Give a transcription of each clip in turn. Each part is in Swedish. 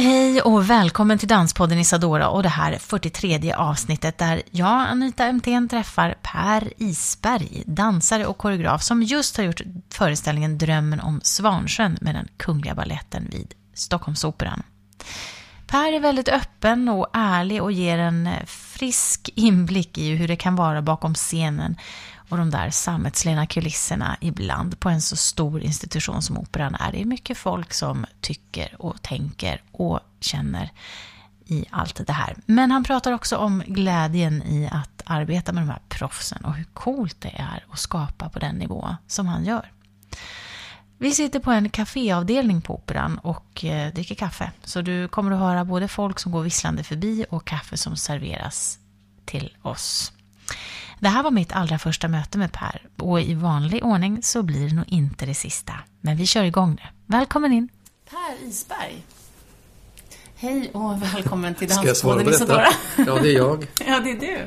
Hej, hej och välkommen till Danspodden Isadora och det här 43 avsnittet där jag, Anita MTN, träffar Per Isberg, dansare och koreograf som just har gjort föreställningen Drömmen om Svansjön med den Kungliga Balletten vid Stockholmsoperan. Per är väldigt öppen och ärlig och ger en frisk inblick i hur det kan vara bakom scenen och de där sammetslena kulisserna ibland på en så stor institution som Operan är. Det är mycket folk som tycker och tänker och känner i allt det här. Men han pratar också om glädjen i att arbeta med de här proffsen och hur coolt det är att skapa på den nivå som han gör. Vi sitter på en kaféavdelning på Operan och eh, dricker kaffe. Så du kommer att höra både folk som går visslande förbi och kaffe som serveras till oss. Det här var mitt allra första möte med Per och i vanlig ordning så blir det nog inte det sista. Men vi kör igång nu. Välkommen in! Per Isberg. Hej och välkommen till Danspodden Ska jag svara på detta? Ja, det är jag. ja, det är du.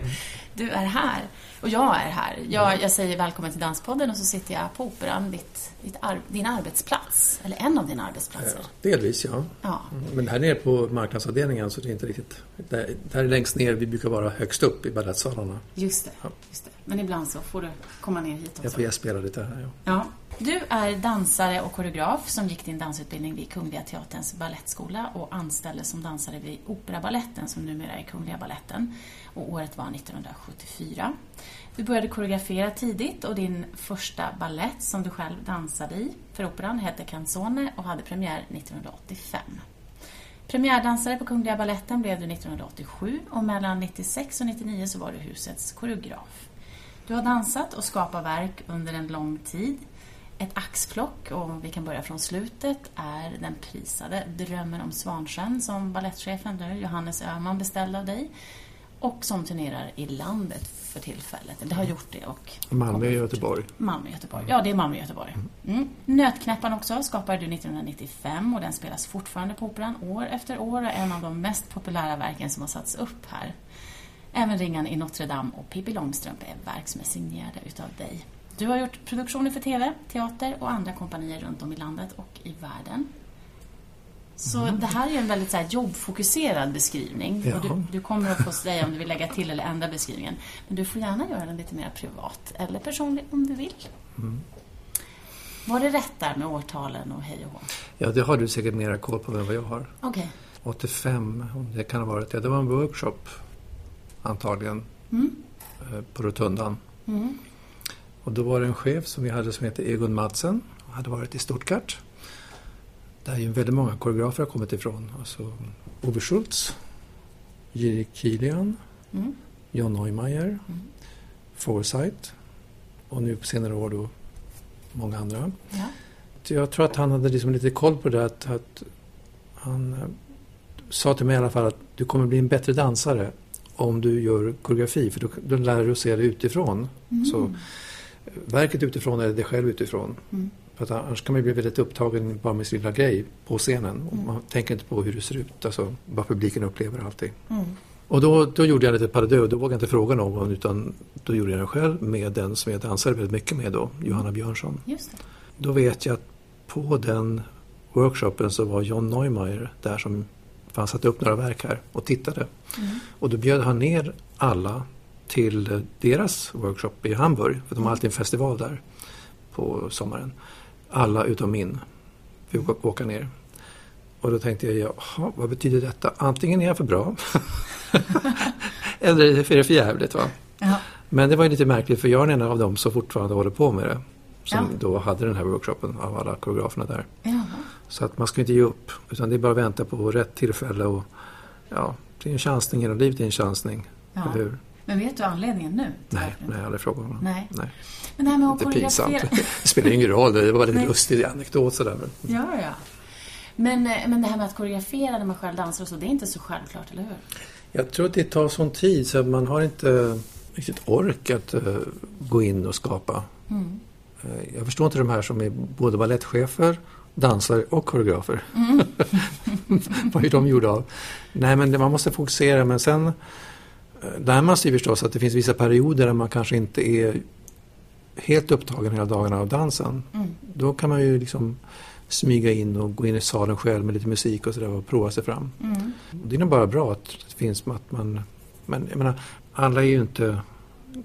Du är här. Och jag är här. Jag, jag säger välkommen till Danspodden och så sitter jag på Operan, ditt, ditt ar, din arbetsplats. Eller en av dina arbetsplatser. Ja, delvis, ja. ja. Men här nere på marknadsavdelningen så det är inte riktigt... Det här är längst ner, vi brukar vara högst upp i balettsalarna. Just det, ja. just det. Men ibland så får du komma ner hit också. Jag får gästspela lite här, ja. ja. Du är dansare och koreograf som gick din dansutbildning vid Kungliga Teaterns ballettskola och anställdes som dansare vid Operabaletten som numera är Kungliga Balletten. Och året var 1974. Du började koreografera tidigt och din första ballett som du själv dansade i för Operan hette Canzone och hade premiär 1985. Premiärdansare på Kungliga Balletten blev du 1987 och mellan 96 och 99 så var du husets koreograf. Du har dansat och skapat verk under en lång tid. Ett axplock, och vi kan börja från slutet, är den prisade Drömmen om Svansjön som ballettchefen Johannes Öhman beställde av dig och som turnerar i landet för tillfället. Det har gjort det. Och Malmö och Göteborg. Malmö och Göteborg. Ja, det är Malmö och Göteborg. Mm. Nötknäpparen också skapade du 1995 och den spelas fortfarande på Operan år efter år och är en av de mest populära verken som har satts upp här. Även Ringan i Notre Dame och Pippi Långstrump är verk som är signerade utav dig. Du har gjort produktioner för TV, teater och andra kompanier runt om i landet och i världen. Så mm. det här är en väldigt så här, jobbfokuserad beskrivning. Ja. Och du, du, kommer att få säga om du vill lägga till eller ändra beskrivningen. Men du får gärna göra den lite mer privat eller personlig om du vill. Mm. Var det rätt där med årtalen och hej och hå? Ja, det har du säkert mera koll på än vad jag har. Okay. 85, om det kan ha varit. Ja, det var en workshop antagligen mm. Eh, på Rotundan. Mm. Och då var det en chef som vi hade som heter Egon Madsen. Han hade varit i Stuttgart. Där ju väldigt många koreografer har kommit ifrån. Alltså Ove Schultz, Jiri Kilian, mm. John Neumeier, mm. Forsyth och nu på senare år då många andra. Ja. Jag tror att han hade liksom lite koll på det att, att han eh, sa till mig i alla fall att du kommer bli en bättre dansare om du gör koreografi för då, då lär du se det utifrån. Mm. Så, verket utifrån eller dig själv utifrån. Mm. För att annars kan man bli väldigt upptagen bara med sin lilla grej på scenen. Mm. man tänker inte på hur det ser ut, alltså vad publiken upplever allting. Mm. Och då, då gjorde jag lite paradö, då vågade jag inte fråga någon utan då gjorde jag den själv med den som jag dansade väldigt mycket med då, Johanna Björnsson. Just det. Då vet jag att på den workshopen så var John Neumeier där som för han satte upp några verk här och tittade. Mm. Och då bjöd han ner alla till deras workshop i Hamburg. För de har alltid en festival där på sommaren. Alla utom min fick åka ner. Och då tänkte jag, jaha, vad betyder detta? Antingen är jag för bra eller är det för jävligt. Va? Ja. Men det var ju lite märkligt för jag är en av dem som fortfarande håller på med det. Som ja. då hade den här workshopen av alla koreograferna där. Ja. Så att man ska inte ge upp utan det är bara att vänta på rätt tillfälle och ja, det är en chansning genom livet, är en chansning. Ja. Hur? Men vet du anledningen nu? Nej, nej, jag aldrig frågat honom. Nej. nej. Men det här med att Lite pinsamt. Det spelar ingen roll, det var lite lustig anekdot sådär. Men... Ja, ja. Men, eh, men det här med att koreografera när man själv dansar och så, det är inte så självklart, eller hur? Jag tror att det tar sån tid så man har inte riktigt ork att uh, gå in och skapa. Mm. Jag förstår inte de här som är både ballettchefer, dansare och koreografer. Mm. Vad är de gjorda av? Nej, men man måste fokusera. Men sen man sig förstås att det finns vissa perioder där man kanske inte är helt upptagen hela dagarna av dansen. Mm. Då kan man ju liksom smyga in och gå in i salen själv med lite musik och sådär och prova sig fram. Mm. Det är nog bara bra att det finns att man... Men jag menar, alla är ju inte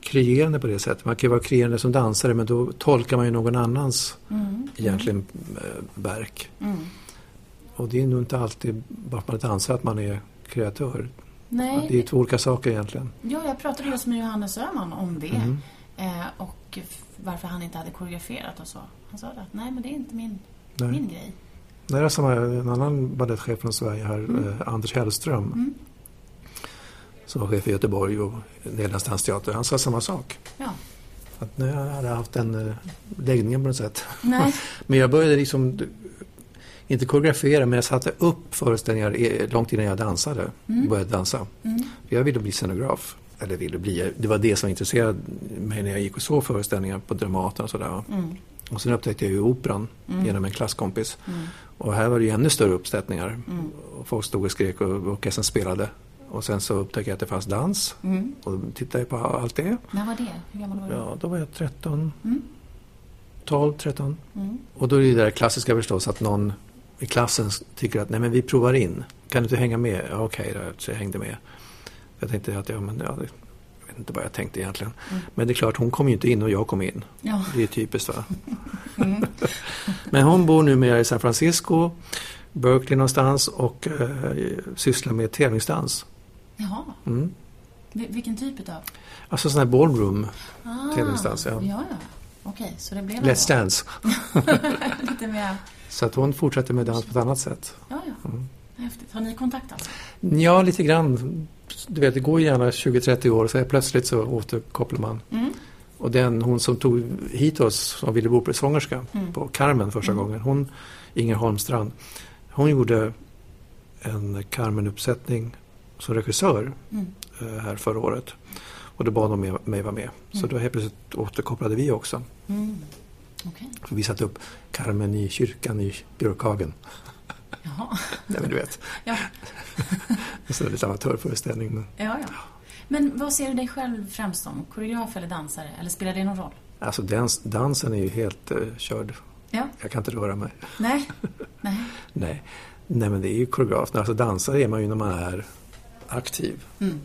kreerande på det sättet. Man kan ju vara kreerande som dansare men då tolkar man ju någon annans mm. egentligen äh, verk. Mm. Och det är nog inte alltid bara att man dansar att man är kreatör. Nej. Det är två olika saker egentligen. Ja, jag pratade just med Johannes Öhman om det. Mm. Eh, och varför han inte hade koreograferat och så. Han sa att nej, men det är inte min, min grej. Nej, det är samma, en annan balettchef från Sverige här, mm. eh, Anders Hellström. Mm. Som var chef i Göteborg och Nederländsk dansteater. Han sa samma sak. Ja. Att nu hade jag haft den eh, läggningen på något sätt. Nej. men jag började liksom inte koreografera, men jag satte upp föreställningar långt innan jag dansade. Mm. Började dansa. Mm. Jag ville bli scenograf. Eller ville bli, det var det som intresserade mig när jag gick och såg föreställningar på Dramaten och sådär. Mm. Och sen upptäckte jag ju operan mm. genom en klasskompis. Mm. Och här var det ju ännu större uppsättningar. Mm. Och folk stod och skrek och orkestern spelade. Och sen så upptäckte jag att det fanns dans. Mm. Och då tittade jag på allt det. När var det? Hur gammal var du? Ja, då var jag 13. 12, 13. Och då är det det där klassiska förstås att någon i klassen tycker att nej men vi provar in. Kan du inte hänga med? Ja, Okej okay, då, så jag hängde med. Jag tänkte att ja, men, ja, jag vet inte vad jag tänkte egentligen. Mm. Men det är klart, hon kom ju inte in och jag kom in. Ja. Det är typiskt va. Mm. men hon bor numera i San Francisco, Berkeley någonstans och eh, sysslar med tävlingsdans. Jaha. Mm. Vilken typ utav? Alltså sån här ballroom ah, tävlingsdans. Ja, ja. ja. Okej, så det blev Let's Dance. Lite mer så att hon fortsätter med dans på ett annat sätt. Ja, ja. Mm. Häftigt. Har ni kontakt alltså? Ja, lite grann. Du vet, det går gärna 20-30 år så plötsligt så återkopplar man. Mm. Och den, hon som tog hit oss som ville bo sångerska mm. på Carmen första mm. gången, hon, Inger Holmstrand, hon gjorde en Carmen-uppsättning som regissör mm. Eh, här förra året. Och då bad de mig vara med. Så mm. då helt plötsligt återkopplade vi också. Okay. vi satte upp Carmen i kyrkan i Björkhagen. Jaha. Nej, men du vet. Ja. så det är lite amatörföreställning. Men... Ja, ja. Men vad ser du dig själv främst som? Koreograf eller dansare? Eller spelar det någon roll? Alltså dans, dansen är ju helt uh, körd. Ja. Jag kan inte röra mig. Nej. Nej. Nej. Nej, men det är ju koreograf. Alltså dansare är man ju när man är aktiv. Mm.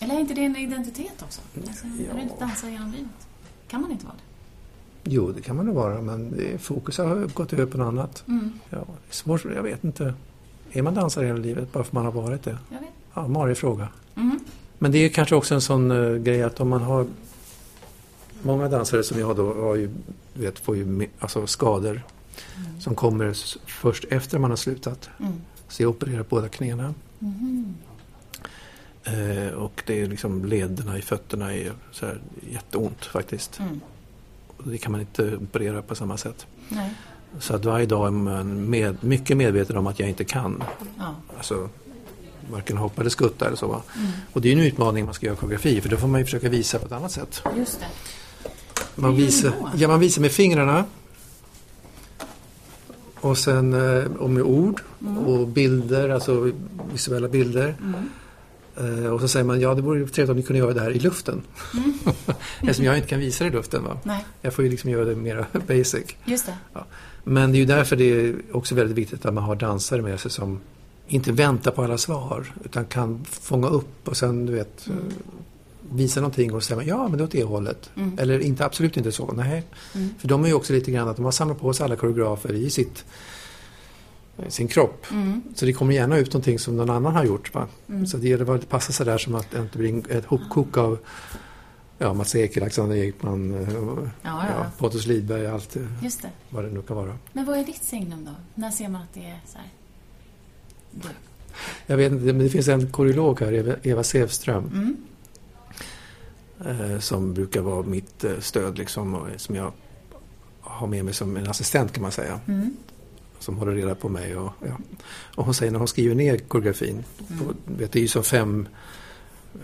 Eller är inte det en identitet också? Alltså, ja. Är inte dansa genom livet? Kan man inte vara det? Jo, det kan man nog vara, men det, fokus har gått över på något annat. Mm. Ja, det är svårt, jag vet inte. Är man dansare hela livet bara för man har varit det? Jag vet. Ja, Marie fråga. Mm. Men det är kanske också en sån uh, grej att om man har Många dansare som jag då har ju, vet, får ju alltså skador mm. som kommer först efter man har slutat. Mm. Så jag opererar båda knäna. Mm. Eh, och det är liksom lederna i fötterna är så här jätteont faktiskt. Det kan man inte operera på samma sätt. Nej. Så att varje dag är man med, mycket medveten om att jag inte kan. Ja. Alltså, varken hoppa eller skutta eller så. Mm. Och det är en utmaning man ska göra koreografi för då får man ju försöka visa på ett annat sätt. Just det. Man visar, ja, man visar med fingrarna. Och sen eh, och med ord mm. och bilder, alltså visuella bilder. Mm. Uh, och så säger man, ja det vore trevligt om ni kunde göra det här i luften. Mm. Eftersom jag inte kan visa det i luften. Va? Nej. Jag får ju liksom göra det mer basic. Just det. Ja. Men det är ju därför det är också väldigt viktigt att man har dansare med sig som inte väntar på alla svar utan kan fånga upp och sen du vet mm. visa någonting och säga ja men det är åt det hållet. Mm. Eller inte, absolut inte så. Nej. Mm. För de är ju också lite grann att de har samlat på sig alla koreografer i sitt sin kropp. Mm. Så det kommer gärna ut någonting som någon annan har gjort. Mm. Så det gäller att passa sig där som att det inte blir ett hopkok av ja, Mats Ekel, Alexander Ekman, eh, ja, ja. ja, Pontus Lidberg, allt eh, Just det. vad det nu kan vara. Men vad är ditt signum då? När ser man att det är så här? Du. Jag vet inte, men det finns en koreolog här, Eva Sevström. Mm. Eh, som brukar vara mitt stöd liksom, som jag har med mig som en assistent kan man säga. Mm. Som håller reda på mig. Och, ja. och hon säger när hon skriver ner koreografin, Mm. på, vet, det är ju som fem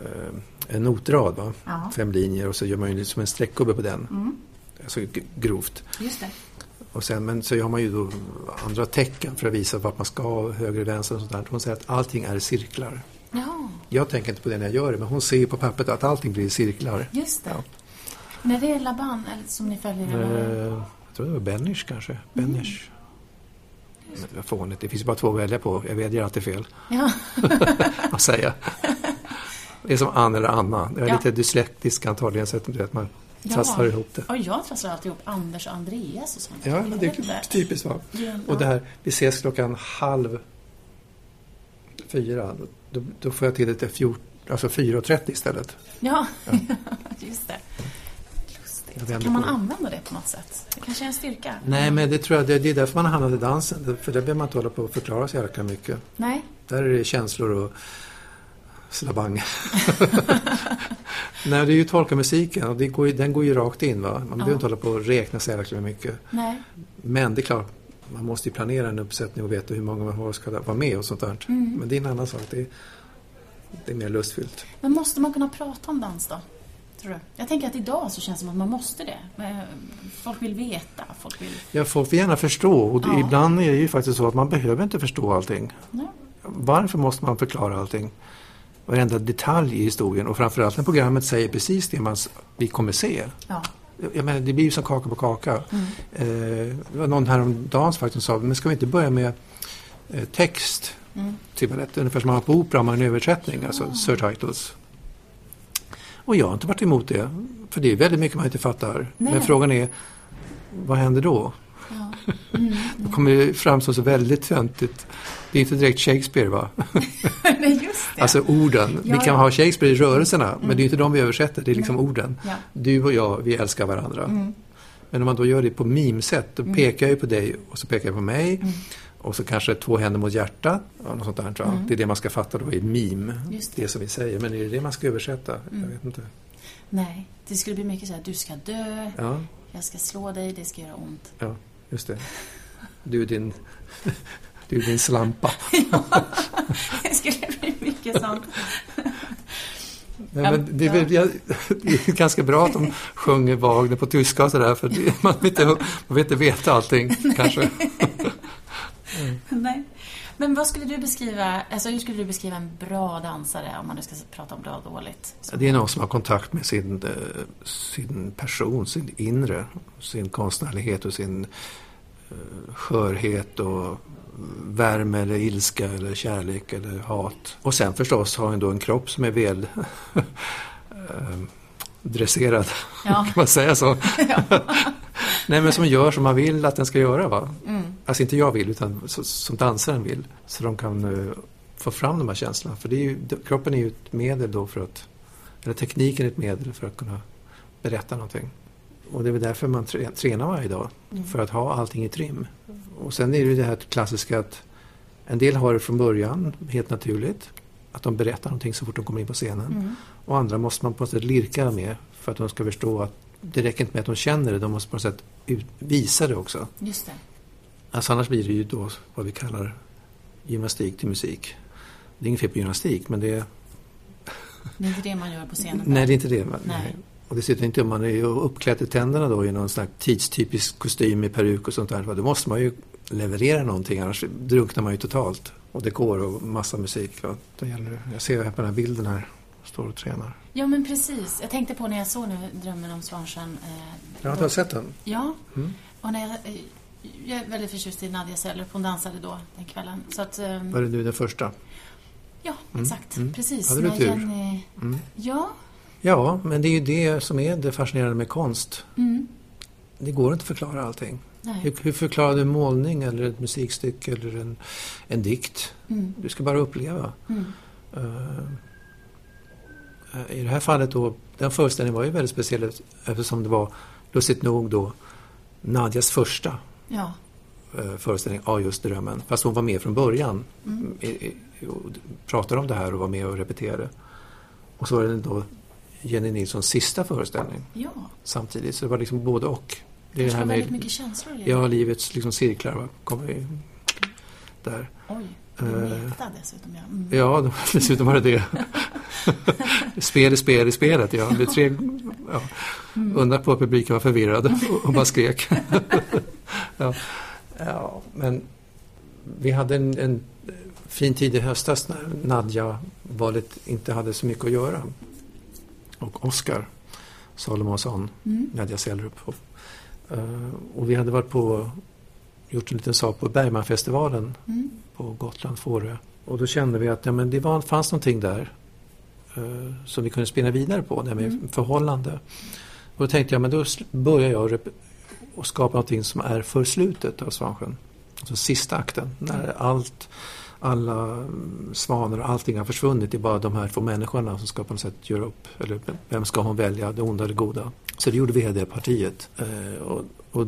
eh, en notrad, va? Ja. fem linjer och så gör man ju som en streckgubbe på den. Mm. Alltså grovt. Just det. Och sen, men så gör man ju då andra tecken för att visa vart man ska, höger, vänster och sånt där. Hon säger att allting är cirklar. Ja, Jag tänker inte på det när jag gör det, men hon ser ju på pappret att allting blir cirklar. just det. Ja. När det är Laban eller som ni följer? Eh, jag tror det var Benish kanske. Benish. Men det var fånigt. Det finns bara två att välja på. Jag vädjar alltid fel Ja. att säga. Det är som Ann eller Anna. Jag är Ja. lite dyslektisk antagligen så att du vet, man trasslar ihop det. Och jag trasslar alltid ihop Anders och Andreas och sånt. Ja, men det är inte. typiskt va. Ja. Och det här, vi ses klockan halv fyra. Då, då får jag till det till fjort, alltså 4.30 istället. Ja, just det. Kan man använda det på något sätt? Det kanske är en styrka? Nej, men det tror jag, det, det är därför man hamnat i dansen. För där behöver man inte hålla på och förklara så jäkla mycket. Nej? Där är det känslor och slabang. Nej, det är ju tolka musiken och går ju, den går ju rakt in. Va? Man behöver inte hålla på och räkna så jäkla mycket. Nej. Men det är klart, man måste ju planera en uppsättning och veta hur många man har ska vara med och sånt där. Mm. Men det är en annan sak. Det är, det är mer lustfyllt. Men måste man kunna prata om dans då? Tror du? Jag tänker att idag så känns det som att man måste det. Men Folk vill veta, folk vill... Ja, folk vill gärna förstå och Ja. ibland är det ju faktiskt så att man behöver inte förstå allting. Ja. Varför måste man förklara allting? Varenda detalj i historien och framförallt när programmet säger precis det man, vi kommer se. Ja. Jag menar, det blir ju som kaka på kaka. Mm. Eh, det var någon häromdagen som faktiskt sa, men ska vi inte börja med eh, text Mm. till balett? Ungefär som man har på opera, man har en översättning, alltså surtitles. Och jag har inte varit emot det, för det är väldigt mycket man inte fattar. Nej. Men frågan är, vad händer då? Ja. Mm. Kommer det framstå så väldigt töntigt. Det är inte direkt Shakespeare va? Nej, just det. Alltså orden. vi Ja, kan ja. ha Shakespeare i rörelserna, men det är inte de vi översätter, det är liksom orden. Ja. Du och jag, vi älskar varandra. Mm. Men om man då gör det på mimsätt, då pekar jag ju på dig och så pekar jag på mig. Mm. Och så kanske två händer mot hjärtat. Ja, något sånt där, jag. Det är det man ska fatta då i mim. Mm. Just det. det. som vi säger. Men är det det man ska översätta? Jag vet inte. Nej, det skulle bli mycket så här, du ska dö, Ja, jag ska slå dig, det ska göra ont. ja, just det. Du är din, du är din slampa. Det skulle bli mycket sånt. Nej, men det, är väl- jag- det är ganska bra att de sjunger Wagner på tyska och sådär. För det, man, vill inte, man vill inte veta allting kanske. Nej. Men vad skulle du beskriva, alltså hur skulle du beskriva en bra dansare om man nu ska prata om bra och dåligt? Det är någon som har kontakt med sin, eh, sin person, sin inre, sin konstnärlighet och sin eh, skörhet och värme eller ilska eller kärlek eller hat. Och sen förstås har han då en kropp som är väl eh, dresserad, Ja. kan man säga så? Nej men som gör som man vill att den ska göra va? Mm. Alltså inte jag vill utan som dansaren vill. Så de kan eh, få fram de här känslorna. För det är ju, kroppen är ju ett medel då för att, eller tekniken är ett medel för att kunna berätta någonting. Och det är väl därför man tränar varje dag. För att ha allting i trim. Och sen är det ju det här klassiska att en del har det från början, helt naturligt. Att de berättar någonting så fort de kommer in på scenen. Mm. Och andra måste man på något sätt lirka med för att de ska förstå att det räcker inte med att de känner det, de måste på något sätt visa det också. Just det. Alltså annars blir det ju då vad vi kallar gymnastik till musik. Det är inget fel på gymnastik, men det är... Det är inte det man gör på scenen. Nej, det är inte det. Nej. Nej. Och dessutom inte om man är uppklädd till tänderna då i någon slags tidstypisk kostym med peruk och sånt där. Då måste man ju leverera någonting, annars drunknar man ju totalt. Och dekor och massa musik. Gäller. Jag ser här på den här bilden här, står och tränar. Ja, men precis. Jag tänkte på när jag såg nu Drömmen om Svansjön. Eh, Jag har inte sett den. Ja, Mm. och när jag, eh, jag är väldigt förtjust i Nadia Sellerup. Hon dansade då den kvällen. Så att, eh, Var det nu den första? ja, Mm, exakt. mm. Precis. Hade du när tur? Jenny, Mm. Ja. Ja, men det är ju det som är det fascinerande med konst. Mm. Det går inte att förklara allting. Hur, hur förklarar du en målning eller ett musikstycke eller en, en dikt? Mm. Du ska bara uppleva. Mm. Eh, I det här fallet då, den föreställningen var ju väldigt speciell eftersom det var, lustigt nog då, Nadjas första Ja. eh, föreställning av just Drömmen. Fast hon var med från början. Mm. I, i, och pratade om det här och var med och repeterade. Och så var det då Jenny Nilssons sista föreställning Ja. samtidigt. Så det var liksom både och. Det, det är här väldigt mycket känslor i det. Ja, livets liksom cirklar va? kommer vi där. Oj, det är meta dessutom. Ja, mm. ja dessutom var det det. spel i spel i spelet, ja. Det tre, ja. Mm. Undra på att publiken var förvirrad och bara skrek. ja. ja, men vi hade en, en fin tid i höstas när Nadja-valet inte hade så mycket att göra. Och Oskar Salomonsson, mm. Nadja Sellerup. Och, och vi hade varit på, gjort en liten sak på Bergmanfestivalen mm. på Gotland, Fårö. Och då kände vi att ja, men det var, fanns någonting där uh, som vi kunde spinna vidare på, det med mm. förhållande. Och då tänkte jag, men då börjar jag och skapa någonting som är för slutet av Svansjön. Alltså sista akten, när allt alla svanar och allting har försvunnit. Det är bara de här två människorna som ska på något sätt göra upp. Eller vem ska hon välja, det onda eller goda? Så det gjorde vi det partiet. Eh, och, och,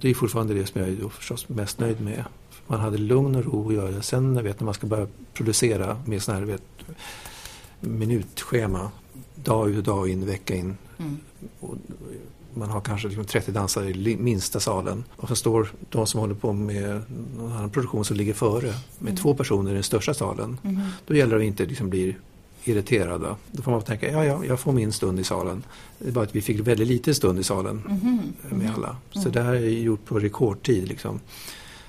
det är fortfarande det som jag är förstås mest nöjd med. Man hade lugn och ro att göra. Sen vet, när man ska börja producera med sådana här vet, minutschema. Dag ut och dag in, vecka in. Mm. Och, man har kanske liksom 30 dansare i minsta salen. Och så står de som håller på med någon annan produktion som ligger före med mm. två personer i den största salen. Mm. Då gäller det att inte liksom bli irriterade. Då får man tänka, ja, ja, jag får min stund i salen. Det är bara att vi fick väldigt lite stund i salen mm. med alla. Så mm. det här är gjort på rekordtid. Liksom.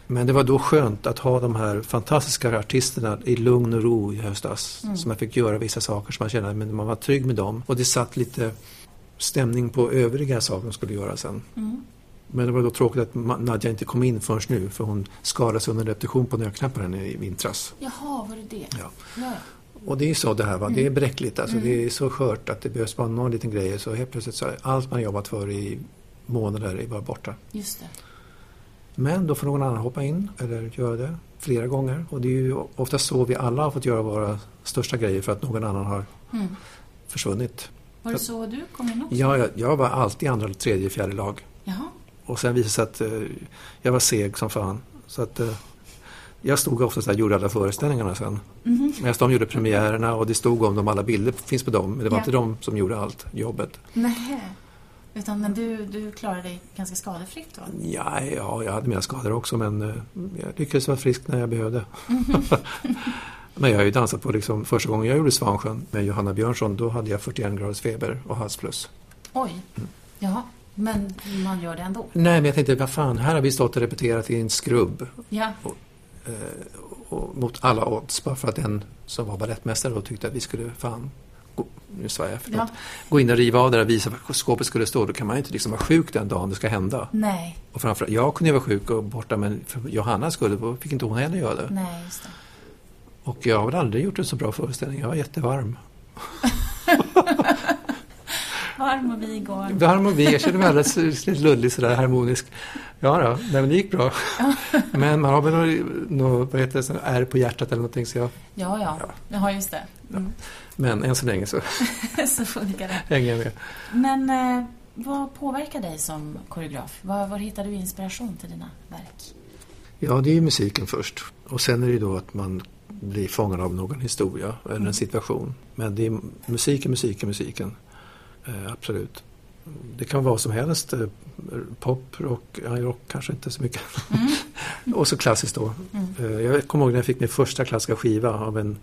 Men det var då skönt att ha de här fantastiska artisterna i lugn och ro i höstas. Mm. Så man fick göra vissa saker som man kände att man var trygg med dem. Och det satt lite stämning på övriga saker de skulle göra sen. Mm. Men det var då tråkigt att Nadja inte kom in förrän nu för hon skadade sig under repetition på nödknapparen i vintras. Jaha, var det det? Ja. ja. Och det är så det här va, mm. det är bräckligt alltså. Mm. Det är så skört att det behövs bara någon liten grej så helt plötsligt så allt man jobbat för i månader är bara borta. Just det. Men då får någon annan hoppa in eller göra det flera gånger. Och det är ju ofta så vi alla har fått göra våra största grejer för att någon annan har mm. försvunnit. Var det så du kom in också? Ja, jag, jag var alltid andra, tredje, fjärde lag. Jaha. Och sen visade det sig att uh, jag var seg som fan. Så att uh, jag stod ofta och gjorde alla föreställningarna sen. Mm. Medan de gjorde premiärerna och det stod om dem, alla bilder finns på dem. Men det var ja. inte de som gjorde allt jobbet. Nej. Utan men du, du klarade dig ganska skadefritt? Va? Ja, ja, jag hade mina skador också men uh, jag lyckades vara frisk när jag behövde. Mm. Men jag har ju dansat på liksom, första gången jag gjorde Svansjön med Johanna Björnsson, då hade jag 41 graders feber och halsfluss. Oj, mm. jaha. Men man gör det ändå? Nej, men jag tänkte, vad fan, här har vi stått och repeterat i en skrubb. Ja. Eh, och, mot alla odds, bara för att en som var balettmästare då tyckte att vi skulle fan gå, nu svär jag, förlåt, ja. gå in och riva av det och visa var skåpet skulle stå. Då kan man ju inte liksom vara sjuk den dagen det ska hända. Nej. Och framförallt, jag kunde ju vara sjuk och borta men för Johanna skulle, fick inte hon heller göra det. Nej, just det. Och jag har väl aldrig gjort en så bra föreställning. Jag var jättevarm. Varm och vig och... Varm och vig. Jag kände mig alldeles lite luddig sådär harmonisk. Ja då, nej, men det gick bra. men man har väl något, något vad heter det, ärr på hjärtat eller någonting så jag... Ja, ja. ja. ja just det. Mm. Men än så länge så... så funkar det. Hänger jag med. Men eh, vad påverkar dig som koreograf? Var, var hittar du inspiration till dina verk? Ja, det är ju musiken först. Och sen är det ju då att man bli fångad av någon historia eller en mm. situation. Men det är musiken, musiken, musiken. Eh, absolut. Det kan vara vad som helst. Eh, pop, rock, rock kanske inte så mycket. Mm. och så klassiskt då. Mm. Eh, jag kommer ihåg när jag fick min första klassiska skiva av en,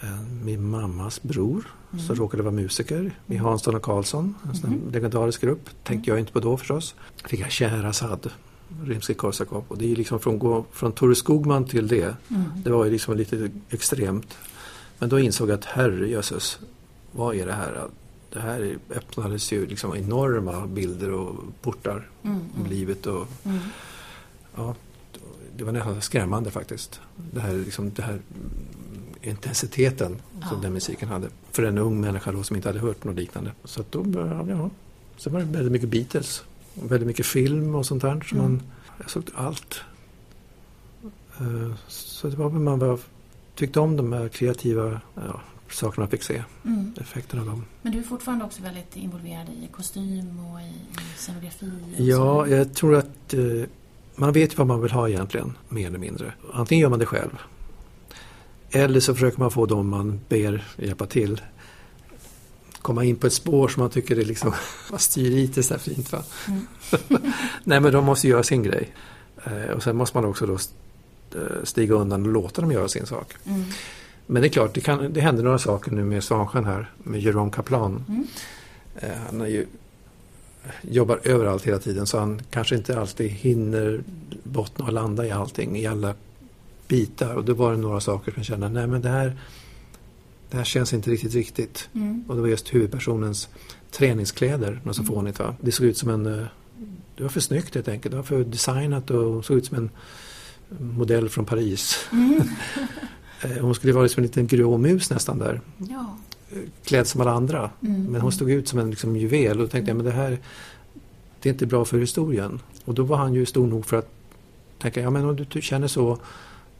en min mammas bror mm. som råkade vara musiker i mm. Hansson och Karlsson. En sån mm. legendarisk grupp. Tänkte mm. jag inte på då förstås. Fick jag Scheherazad Rimskij-Korsakov. Och det är liksom från, gå från Tore Skogman till det. Det var ju liksom lite extremt. Men då insåg jag att herrejösses, vad är det här? Det här öppnades ju liksom enorma bilder och portar mm. om mm. livet. Och, mm. ja, det var nästan skrämmande faktiskt. Det här, liksom, det här intensiteten som ja. den musiken hade. För en ung människa då som inte hade hört något liknande. Så att då började, ja, sen var det väldigt mycket Beatles väldigt mycket film och sånt där. Så mm. man, jag såg allt. Uh, så det var väl man var, tyckte om de här kreativa ja, sakerna fick se. Mm. Effekterna av dem. Men du är fortfarande också väldigt involverad i kostym och i, scenografi? Och ja, så. jag tror att uh, man vet vad man vill ha egentligen, mer eller mindre. Antingen gör man det själv. Eller så försöker man få dem man ber hjälpa till komma in på ett spår som man tycker är liksom, man styr det så här fint va. Mm. Nej men de måste göra sin grej. Eh, och sen måste man också då eh, stiga undan och låta dem göra sin sak. Mm. Men det är klart, det, kan, det händer några saker nu med Svansjön här, med Jerome Kaplan. Mm. Eh, han är ju, jobbar överallt hela tiden så han kanske inte alltid hinner bottna och landa i allting, i alla bitar. Och då var det några saker som jag kände, nej men det här, det här känns inte riktigt riktigt. Mm. Och det var just huvudpersonens träningskläder, något så mm. fånigt va. Det såg ut som en, eh, det var för snyggt helt enkelt. Det var för designat och såg ut som en modell från Paris. Mm. Eh, hon skulle vara som en liten grå mus nästan där. Ja. Eh, klädd som alla andra. Mm. Men hon stod ut som en liksom, juvel och då tänkte jag men det här det är inte bra för historien. Och då var han ju stor nog för att tänka ja men om du känner så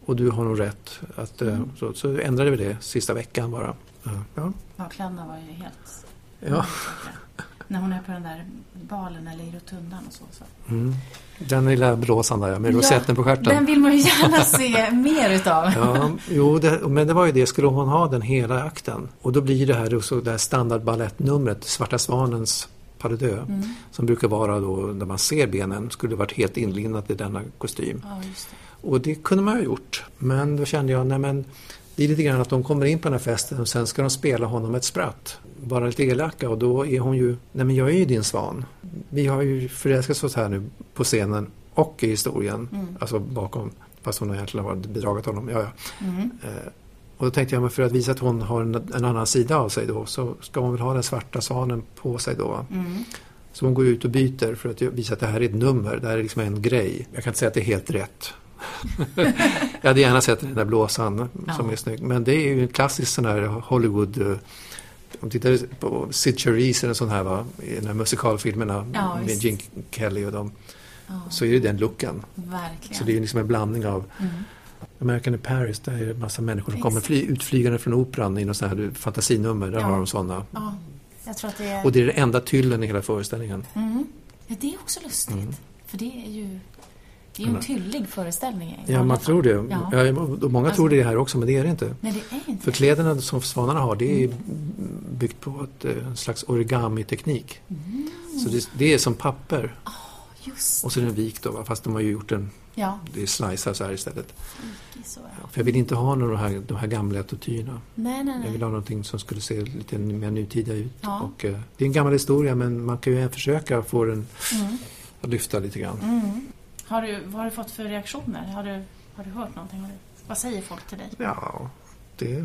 och du har nog rätt. Att, eh, mm. så, så ändrade vi det sista veckan bara. Ja, ja kläderna var ju helt... Ja. När hon är på den där balen eller i rotundan och så. så. Mm. Den lilla blåsan där med ja, rosetten på stjärten. Den vill man ju gärna se mer utav. Ja, jo, det, men det var ju det. Skulle hon ha den hela akten och då blir det här, så det här standardbalettnumret, Svarta Svanens pas de mm. som brukar vara då när man ser benen, skulle varit helt inlindat i denna kostym. Ja, det. Och det kunde man ha gjort. Men då kände jag, nej men det är lite grann att de kommer in på den här festen och sen ska de spela honom ett spratt. Vara lite elaka och då är hon ju, nej men jag är ju din svan. Vi har ju förälskat oss här nu på scenen och i historien. Mm. Alltså bakom, fast hon har egentligen varit bedragit honom. Ja, ja. Mm. Eh, och då tänkte jag, men för att visa att hon har en, en, annan sida av sig då så ska hon väl ha den svarta svanen på sig då. Mm. Så hon går ut och byter för att visa att det här är ett nummer, det här är liksom en grej. Jag kan inte säga att det är helt rätt. jag hade gärna sett den där blåsan ja. som är snygg. Men det är ju en klassisk sån här Hollywood eh, om du tittar på Sid Charisse eller sån här va, i de här musikalfilmerna ja, med Gene Kelly och dem. Ja. Så är det den looken. Verkligen. Så det är liksom en blandning av mm. American in Paris, där är det en massa människor som kommer fly, utflygande från operan i något sånt här fantasinummer. Där ja. har de sådana. Ja. Det är... Och det är den enda tyllen i hela föreställningen. Mm. Ja, det är också lustigt. Mm. För det är ju det är ju en tyllig föreställning. Ja, man tror det. Ja. Ja, många alltså, tror det här också, men det är det inte. Nej, det är inte. För kläderna som svanarna har, det är mm. byggt på ett, eh, en slags origami-teknik. Mm. Så det, det, är som papper. Oh, och så är den vikt då, fast de har ju gjort en... Ja. Det är slicear så här istället. Så, ja. för jag vill inte ha några de här, de här gamla attityderna. Nej, nej, nej. Jag vill ha någonting som skulle se lite mer nutida ut. Ja. Och, eh, det är en gammal historia, men man kan ju försöka få den mm. att lyfta lite grann. Mm. Har du, vad har du fått för reaktioner? Har du, har du hört någonting? Du, vad säger folk till dig? Ja, det...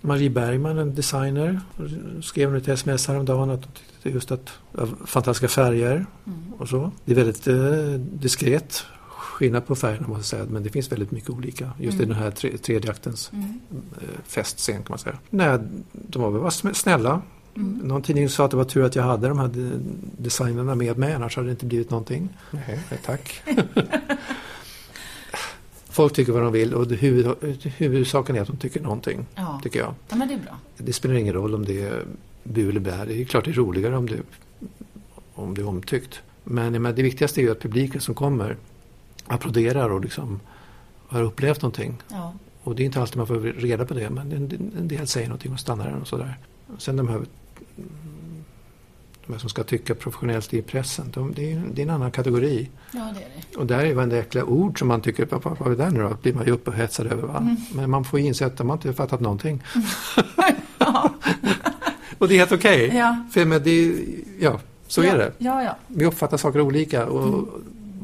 Marie Bergman, en designer, skrev ett sms häromdagen att tyckte just att fantastiska färger mm. och så. Det är väldigt eh, diskret skillnad på färgerna måste jag säga, men det finns väldigt mycket olika. Just mm. i den här tre, tredje aktens mm. Eh, festscen kan man säga. Nej, de var väl snälla, Mm. Någon tidning sa att det var tur att jag hade de här designerna med mig, annars hade det inte blivit någonting. Nej, tack. Folk tycker vad de vill och huvud, huvudsaken är att de tycker någonting. Ja. Tycker jag. Ja, men det är bra. Det spelar ingen roll om det är bu eller bär. Det är klart det är roligare om det, om det är omtyckt. Men, det viktigaste är ju att publiken som kommer applåderar och liksom har upplevt någonting. Ja. Och det är inte alltid man får reda på det, men en, en del säger någonting och stannar där och sådär. Sen de här de som ska tycka professionellt i pressen, de, det, är, det är en annan kategori. Ja, det är det. Och där är varenda jäkla ord som man tycker, vad, vad är det nu då? blir man ju upphetsad över. Va? Mm. Men man får inse att de har inte fattat någonting. och det är helt okej. Okay. Ja. För med det, ja, så ja. är det. Ja, ja. Vi uppfattar saker olika. Och mm.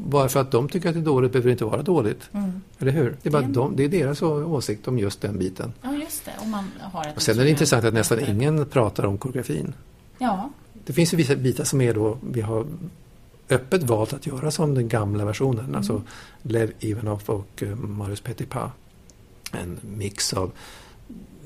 Bara för att de tycker att det är dåligt behöver det inte vara dåligt. Mm. Eller hur? Det är, bara de, det är deras åsikt om just den biten. Ja, just det. Om man har ett och sen är det intressant att nästan ingen pratar om koreografin. Ja. Det finns ju vissa bitar som är då, vi har öppet valt att göra som den gamla versionen. Mm. Alltså Lev Ivanov och uh, Marius Petipa. En mix av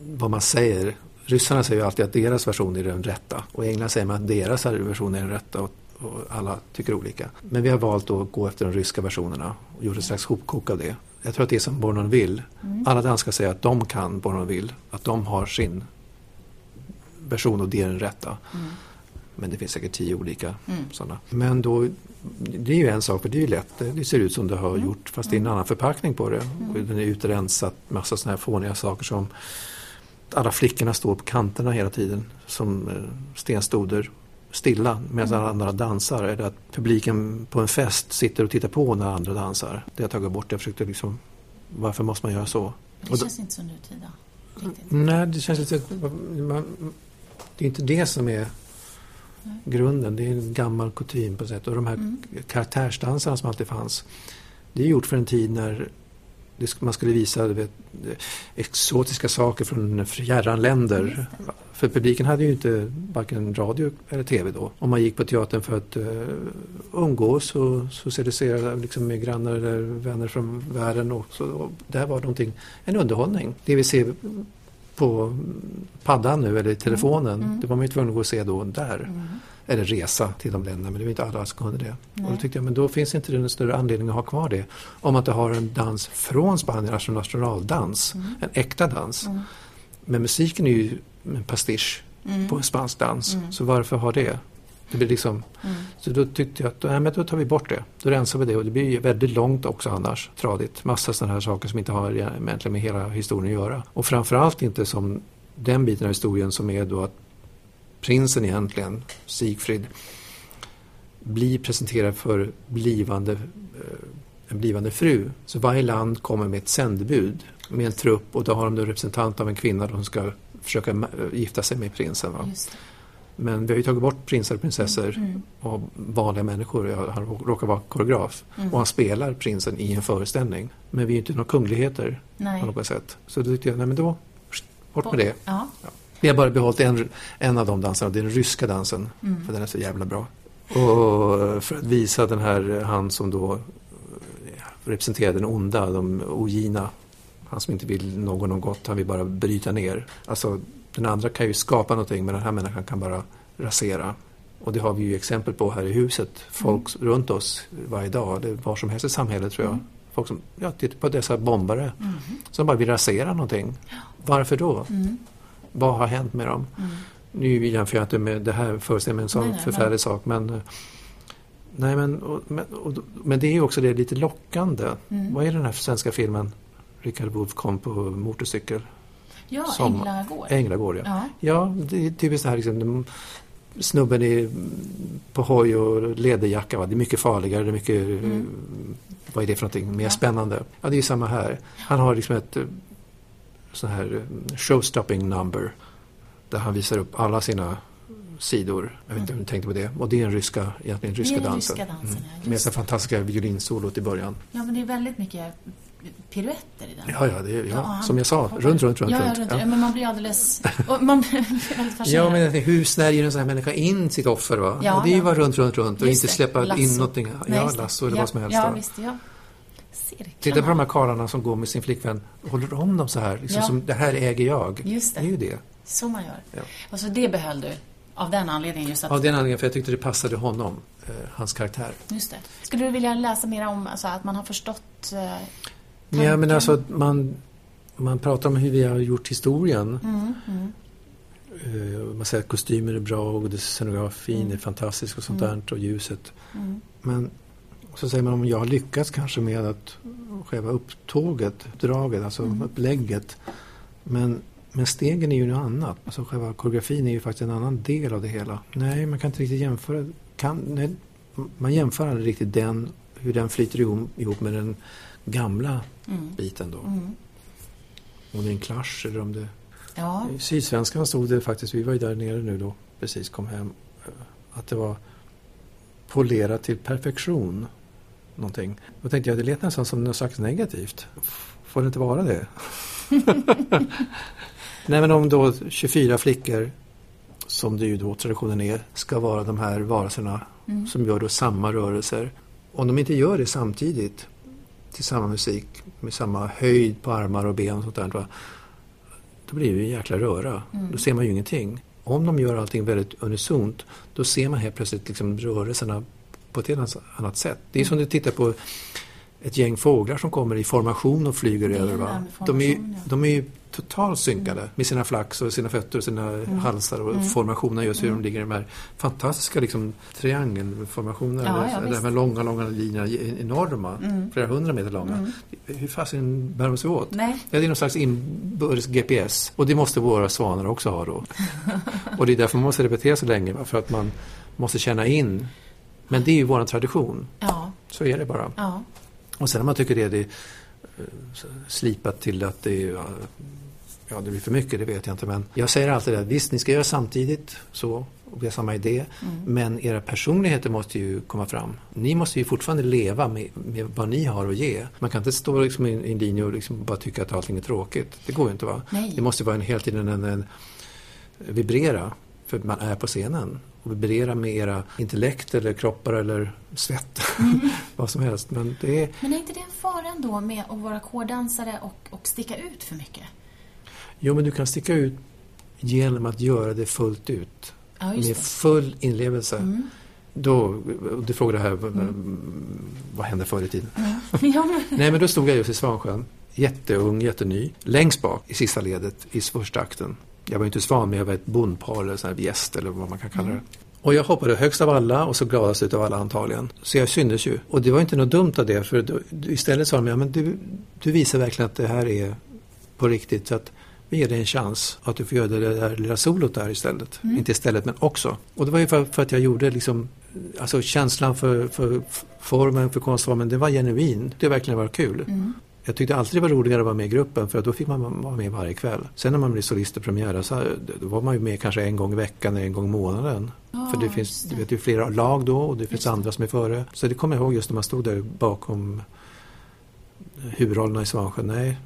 vad man säger. Ryssarna säger ju alltid att deras version är den rätta. Och i England säger man att deras version är den rätta. Och, och alla tycker olika. Men vi har valt att gå efter de ryska versionerna och gjort ett slags hopkok av det. Jag tror att det är som Bornon vill. Mm. Alla danskar säger att de kan Bornon vill. Att de har sin version och det är den rätta. Mm. Men det finns säkert tio olika mm. sådana. Men då, det är ju en sak, för det är ju lätt. Det ser ut som det har mm. gjort fast det är en mm. annan förpackning på det. Mm. Och den är utrensat, massa sådana här fåniga saker som alla flickorna står på kanterna hela tiden som eh, stenstoder stilla medan alla andra dansar. Eller att publiken på en fest sitter och tittar på när andra dansar. Det har jag tagit bort. Jag försökte liksom, varför måste man göra så? Det och känns då, inte så nutida. Riktigt. Nej, det känns lite... Man, det är inte det som är nej. grunden. Det är en gammal kutym på sätt. Och de här mm. karaktärsdansarna som alltid fanns. Det är gjort för en tid när man skulle visa vet, exotiska saker från fjärran länder. För publiken hade ju inte varken radio eller tv då. Om man gick på teatern för att uh, umgås och socialisera liksom, med grannar eller vänner från världen. Och så, och det här var någonting, en underhållning. Det vi ser på paddan nu eller i telefonen, mm. Mm. det var man ju tvungen att gå och se då där. Mm eller resa till de länderna, men det var inte alla som kunde det. Nej. Och då tyckte jag, men då finns inte det en större anledning att ha kvar det. Om man inte har en dans från Spanien, alltså nationaldans, mm. en äkta dans. Mm. Men musiken är ju en pastisch mm. på en spansk dans, så varför ha det? Det blir liksom, mm. Så då tyckte jag att nej, men då tar vi bort det. Då rensar vi det och det blir väldigt långt också annars. Tradigt. Massa sådana här saker som inte har egentligen med hela historien att göra. Och framförallt inte som den biten av historien som är då att prinsen egentligen, Sigfrid, blir presenterad för blivande, eh, en blivande fru. Så varje land kommer med ett sändebud med en trupp och då har de en representant av en kvinna som ska försöka gifta sig med prinsen. Men vi har ju tagit bort prinsar och prinsessor mm, och vanliga människor. Han råkar vara koreograf mm. och han spelar prinsen i en föreställning. Men vi är inte några kungligheter nej. på något sätt. Så då tyckte jag, nej men då, bort med det. Ja. Ja. Vi har bara behållit en, en av de dansarna, det är den ryska dansen. Mm. För den är så jävla bra. Och för att visa den här, han som då representerar den onda, de ogina. Han som inte vill någon något han vill bara bryta ner. Alltså, den andra kan ju skapa någonting, men den här människan kan bara rasera. Och det har vi ju exempel på här i huset. Folk mm. runt oss varje dag, det var som helst i samhället tror jag. Mm. Folk som, ja, tittar på dessa bombare mm. som bara vill rasera någonting. Varför då? Mm vad har hänt med dem? Mm. Nu jämför jag inte med det här föreställer en sån nej, förfärlig nej. sak men eh, Nej men, och, men, och, men det är ju också det lite lockande. Mm. Vad är den här svenska filmen? Richard Wolff kom på motorcykel. Ja, som, Änglagård. Änglagård ja. ja. ja, det är typiskt det här liksom, snubben är på hoj och läderjacka. Va? Det är mycket farligare, det är mycket, mm. vad är det för någonting, mer ja. spännande. Ja, det är samma här. Han har liksom ett sån här eh, showstopping number. Där han visar upp alla sina sidor. Jag vet inte om du tänkte på det. Och det är den ryska, egentligen ryska dansen. Ryska dansen mm. Med det fantastiska violinsolot i början. Ja, men det är väldigt mycket piruetter i den. Ja, ja, det ja, ja som jag sa. Runt, runt, runt. Ja, ja, runt. Ja. men man blir alldeles... man blir väldigt fascinerad. Ja, men hur snärjer en sån här människa in sitt offer? Va? Ja, och det är ju bara runt, runt, runt och inte släppa lasso. in någonting. Nej, ja, lasso eller vad som helst. Ja, visst, ja cirklarna. Titta på de här karlarna som går med sin flickvän håller om dem så här. Liksom som, det här äger jag. Just det. det är ju det. Så man gör. Och så det behöll du? Av den anledningen? Just att... Av den anledningen, för jag tyckte det passade honom, eh, hans karaktär. Just det. Skulle du vilja läsa mer om alltså, att man har förstått eh, Ja, men alltså man, man pratar om hur vi har gjort historien. Mm, mm. Uh, man säger att kostymer är bra och scenografin mm. är fantastisk och sånt mm. där och ljuset. Mm. Men så säger man om jag har lyckats kanske med att själva upptåget, uppdraget, alltså mm. upplägget. Men, men stegen är ju något annat. Alltså själva koreografin är ju faktiskt en annan del av det hela. Nej, man kan inte riktigt jämföra. Kan, nej, man jämför aldrig riktigt den, hur den flyter ihop med den gamla mm. biten då. Mm. Om det är en clash eller om det... Ja. I Sydsvenskan stod det faktiskt, vi var ju där nere nu då, precis kom hem, att det var polerat till perfektion någonting. Då tänkte jag, det lät nästan som något slags negativt. Får det inte vara det? Nej men om då 24 flickor, som det ju då traditionen är, ska vara de här varelserna mm. som gör då samma rörelser. Om de inte gör det samtidigt till samma musik med samma höjd på armar och ben och sånt där. Då blir det ju en jäkla röra. Mm. Då ser man ju ingenting. Om de gör allting väldigt unisont då ser man helt plötsligt liksom rörelserna på ett helt annat sätt. Det är som du tittar på ett gäng fåglar som kommer i formation och flyger över. Va? De, är, de är ju totalt synkade med sina flax och sina fötter och sina Mm. halsar och formationerna just hur de ligger i de här fantastiska liksom, triangelformationerna. Ja, ja, de här långa, långa linjerna, enorma, flera hundra meter långa. Hur fasen bär de sig åt? Nej. Ja, det är någon slags inbördes GPS och det måste våra svanar också ha då. och det är därför man måste repetera så länge, för att man måste känna in. Men det är ju vår tradition, Ja, så är det bara. ja. Och sen när man tycker det är det, eh, slipat till att det är, ja det blir för mycket, det vet jag inte. Men jag säger alltid det, visst ni ska göra samtidigt så, och vi har samma idé. Men era personligheter måste ju komma fram. Ni måste ju fortfarande leva med, med vad ni har att ge. Man kan inte stå liksom i en, linje och liksom bara tycka att allting är tråkigt. Det går ju inte va? Nej. Det måste vara en, hela tiden en, en vibrera. För man är på scenen. Och vibrera med era intellekt eller kroppar eller svett. vad som helst. Men det är, Men är inte det en fara ändå med att vara kårdansare och, och sticka ut för mycket? Jo, men du kan sticka ut genom att göra det fullt ut. Ja, med full inlevelse. Mm. Då, du frågade här, vad hände förr i tiden? Ja, Nej, men då stod jag just i Svansjön, jätteung, jätteny, längst bak i sista ledet i första akten. Jag var inte svan, men jag var ett bondpar eller sån här gäst eller vad man kan kalla det. Och jag hoppade högst av alla och så gladast utav alla antagligen. Så jag syntes ju. Och det var inte något dumt av det, för då, istället sa de, ja men du, du visar verkligen att det här är på riktigt. Så att vi ger dig en chans att du får göra det där lilla solot där istället. Inte istället, men också. Och det var ju för, för att jag gjorde liksom, alltså känslan för, för formen, för konstformen, det var genuin. Det verkligen var kul. Jag tyckte alltid det var roligare att vara med i gruppen för då fick man vara med varje kväll. Sen när man blev solist och premiär så då var man ju med kanske en gång i veckan eller en gång i månaden. Ja, för det finns det. du vet, det flera lag då och det finns det. andra som är före. Så det kommer jag ihåg just när man stod där bakom huvudrollerna i Svansjön. Nej,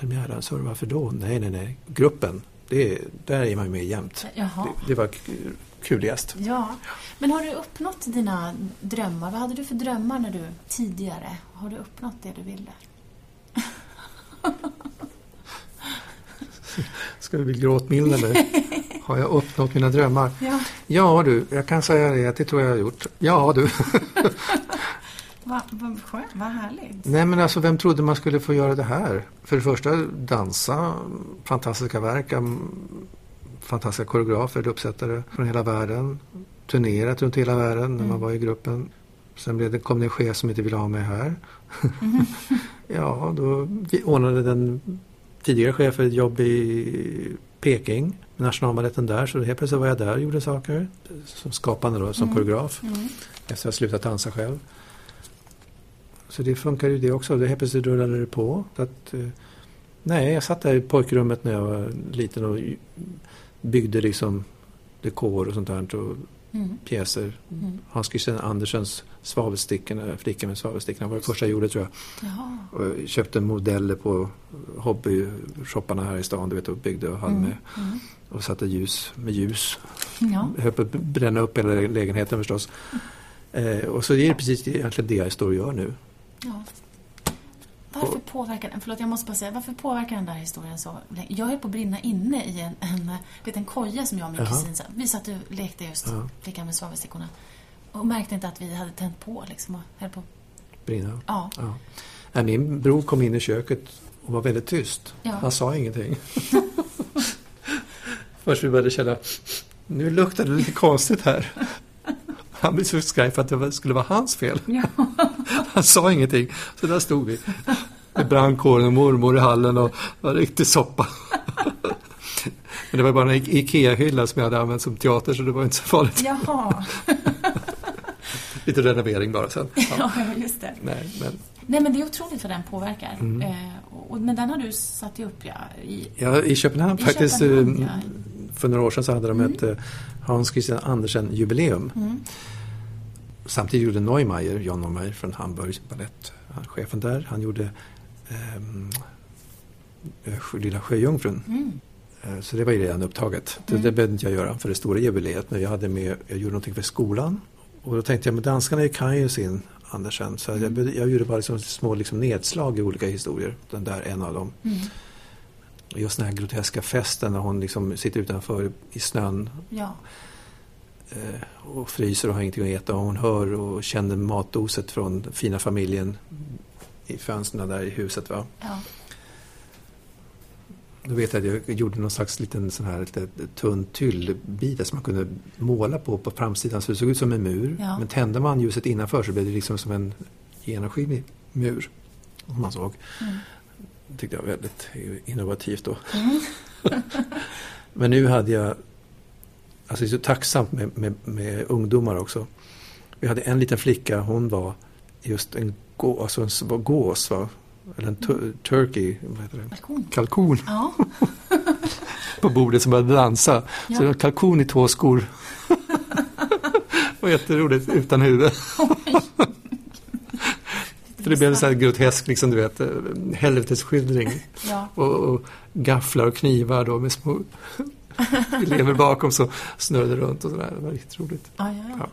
premiären, så varför då? Nej, nej, nej. Gruppen, det, där är man ju med jämt. jaha. Det, det var kuligast. Ja. Men har du uppnått dina drömmar? Vad hade du för drömmar när du tidigare? Har du uppnått det du ville? Ska du bli gråtmild eller? Har jag uppnått mina drömmar? Ja. Ja du, jag kan säga det att det tror jag jag har gjort. Ja du. Vad va, skönt, vad härligt. Nej men alltså vem trodde man skulle få göra det här? För det första dansa, fantastiska verk, am- fantastiska koreografer, uppsättare från hela världen. Turnerat runt hela världen när man var i gruppen. Sen blev det, kom det en chef som inte ville ha mig här. ja, då ordnade den tidigare chefen ett jobb i Peking med nationalbaletten där. Så helt plötsligt var jag där och gjorde saker. Som skapande då, som koreograf. Mm. Efter att ha slutat dansa själv. Så det funkar ju det också. Det helt plötsligt rullade det på. Att, eh, nej, jag satt där i pojkrummet när jag var liten och byggde liksom dekor och sånt där. Och Mm. pjäser. Mm. Hans Christian Andersens Svavelstickorna, Flickan med svavelstickorna var det första jag gjorde tror jag. Jaha. Och köpte modeller på hobbyshopparna här i stan du vet, och byggde och hade med. Mm. Och satte ljus med ljus. Ja. Höll på att bränna upp hela lägenheten förstås. Eh, och så är det precis egentligen det jag står och gör nu. Ja. Varför påverkar den, förlåt jag måste bara säga, varför påverkar den där historien så? Jag höll på att brinna inne i en, en liten koja som jag och min Jaha. kusin, vi satt och lekte just Ja. flickan med svavelstickorna. Och märkte inte att vi hade tänt på liksom och höll på. Brinna. Ja. Ja. Nej, min bror kom in i köket och var väldigt tyst. Ja. Han sa ingenting. Först vi började känna, nu luktar det lite konstigt här. Han blev så skraj för att det skulle vara hans fel. Ja. Han sa ingenting. Så där stod vi. Med brandkåren och mormor i hallen och var riktig soppa. Men det var bara en IKEA-hylla som jag hade använt som teater så det var inte så farligt. Jaha. Lite renovering bara sen. Ja. Ja, just det. Nej, men Nej, men det är otroligt vad den påverkar. Mm. Eh, och, men den har du satt upp, ja, i... Ja, i Köpenhamn I faktiskt. Köpenhamn, eh, ja. För några år sedan så hade de ett eh, Hans Christian Andersen-jubileum. Mm. Samtidigt gjorde Neumeier, John Neumeier från Hamburg, balett, han, chefen där, han gjorde ehm, eh, Lilla Sjöjungfrun. Mm. Eh, Så det var ju redan upptaget. Det, Mm. det behövde inte jag göra för det stora jubileet. Men jag, hade med, jag gjorde någonting för skolan. Och då tänkte jag, men danskarna kan ju sin Andersen. Så jag, behövde- jag gjorde bara liksom små liksom nedslag i olika historier. Den där en av dem. Och just den här groteska festen när hon liksom sitter utanför i snön Ja. eh, och fryser och har ingenting att äta. Och hon hör och känner matdoset från fina familjen i fönstren där i huset. Va? ja. Då vet jag att jag gjorde någon slags liten sån här lite tunn tyllbit som man kunde måla på på framsidan så det såg ut som en mur. Ja. Men tände man ljuset innanför så blev det liksom som en genomskinlig mur. Som man såg. Mm. Tyckte jag var väldigt innovativt då. Men nu hade jag, alltså det är så tacksamt med, med, med ungdomar också. Vi hade en liten flicka, hon var just en, gå, alltså en var gås, va? eller en tu- turkey, vad heter det? Balkon. kalkon Ja. på bordet som började dansa. Ja. Så det var kalkon i två skor. det var jätteroligt, utan huvud. För det blev en sån här grotesk, liksom, du vet, eh, helvetesskildring. Ja. Och, och gafflar och knivar då med små elever bakom som snurrade runt och sådär. Det var riktigt roligt. Ja, ja, ja. Ja.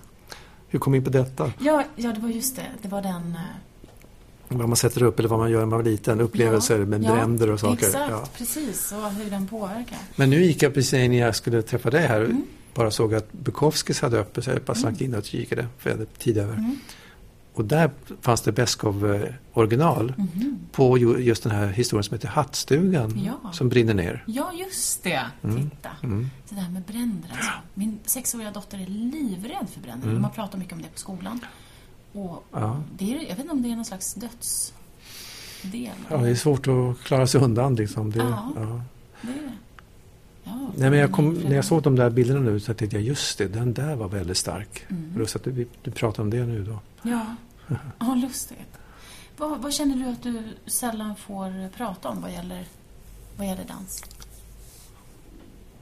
Hur kom vi in på detta? Ja, ja, det var just det. Det var den... eh, Vad man sätter upp eller vad man gör när man var liten. Upplevelser med ja, bränder och saker. Exakt, Ja. precis. Och hur den påverkar. Men nu gick jag precis när jag skulle träffa dig här Mm. bara såg att Bukowskis hade öppet så jag bara slank in och kikade för jag hade tid över. Mm. Och där fanns det Beskow eh, original Mhm. på ju- just den här historien som heter Hattstugan Ja. som brinner ner. Ja, just det. Mm. Titta. Mm. Det där med bränder alltså. Min sexåriga dotter är livrädd för bränder. Mm. Man pratar mycket om det på skolan. Och Ja. det är, jag vet inte om det är någon slags dödsdel. Ja, det är svårt att klara sig undan liksom. Det, Ja. ja. Det är det. Ja, Nej, men jag kom, när jag såg de där bilderna nu så tänkte jag just det, den där var väldigt stark. Mm. Plus att du, du pratar om det nu då. Ja, ja lustigt. Vad, vad känner du att du sällan får prata om vad gäller, vad gäller dans?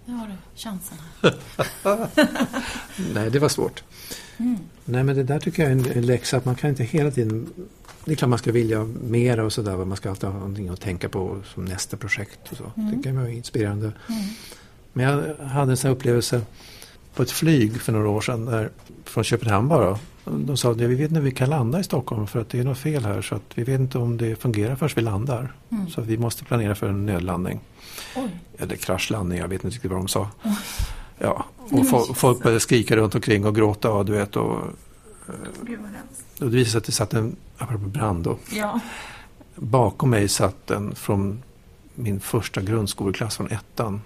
Nu har du chansen här. Nej, det var svårt. Mm. Nej, men det där tycker jag är en, läxa att man kan inte hela tiden... Det är klart man ska vilja mera och sådär. Man ska alltid ha någonting att tänka på som nästa projekt och så. Mm. Det kan vara inspirerande. Mm. Men jag hade en sån här upplevelse på ett flyg för några år sedan där, från Köpenhamn bara. De sa att vi vet inte om vi kan landa i Stockholm för att det är något fel här så att vi vet inte om det fungerar förrän vi landar. Mm. Så vi måste planera för en nödlandning. Oj. Eller kraschlandning, jag vet inte riktigt vad de sa. Oj. Ja, och fo- Jesus. folk började skrika runt omkring och gråta och du vet. Och, hemskt. och det visade sig att det satt en, apropå brand då, Ja. bakom mig satt en från min första grundskoleklass från ettan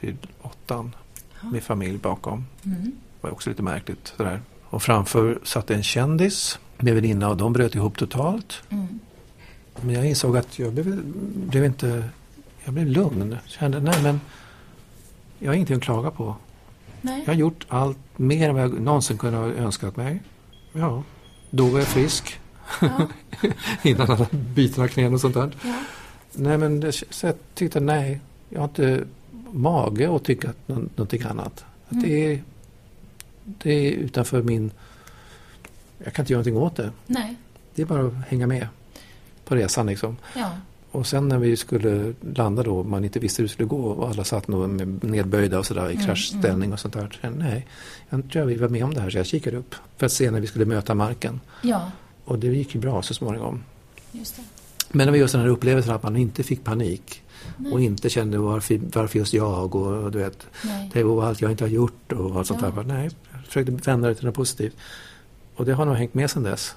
till åttan. Ja. Med familj bakom. Mm. Det var också lite märkligt. Sådär. Och framför satt en kändis med väninna och de bröt ihop totalt. Mm. Men jag insåg att jag blev, blev inte... Jag blev lugn. Kände, nej men jag har ingenting att klaga på. Nej. Jag har gjort allt mer än vad jag någonsin kunde ha önskat mig. Ja, då var jag frisk. Ja. Innan alla byten av knän och sånt där. Ja. Nej men det, så jag tyckte nej, jag har inte mage att tycka någonting annat. Att Mm. det, är, det är utanför min... Jag kan inte göra någonting åt det. Nej. Det är bara att hänga med på resan liksom. Ja. Och sen när vi skulle landa då, man inte visste hur det skulle gå och alla satt nog nedböjda och sådär i Mm, kraschställning och sånt där. Så nej, jag tror jag vi var med om det här så jag kikade upp för att se när vi skulle möta marken. Ja. Och det gick ju bra så småningom. Just det. Men det var just den här upplevelsen att man inte fick panik Nej. och inte kände varför, varför just jag och, och du vet, Nej. det var allt jag inte har gjort och allt sånt Ja. där. Nej, försökte vända det till något positivt. Och det har nog hängt med sedan dess.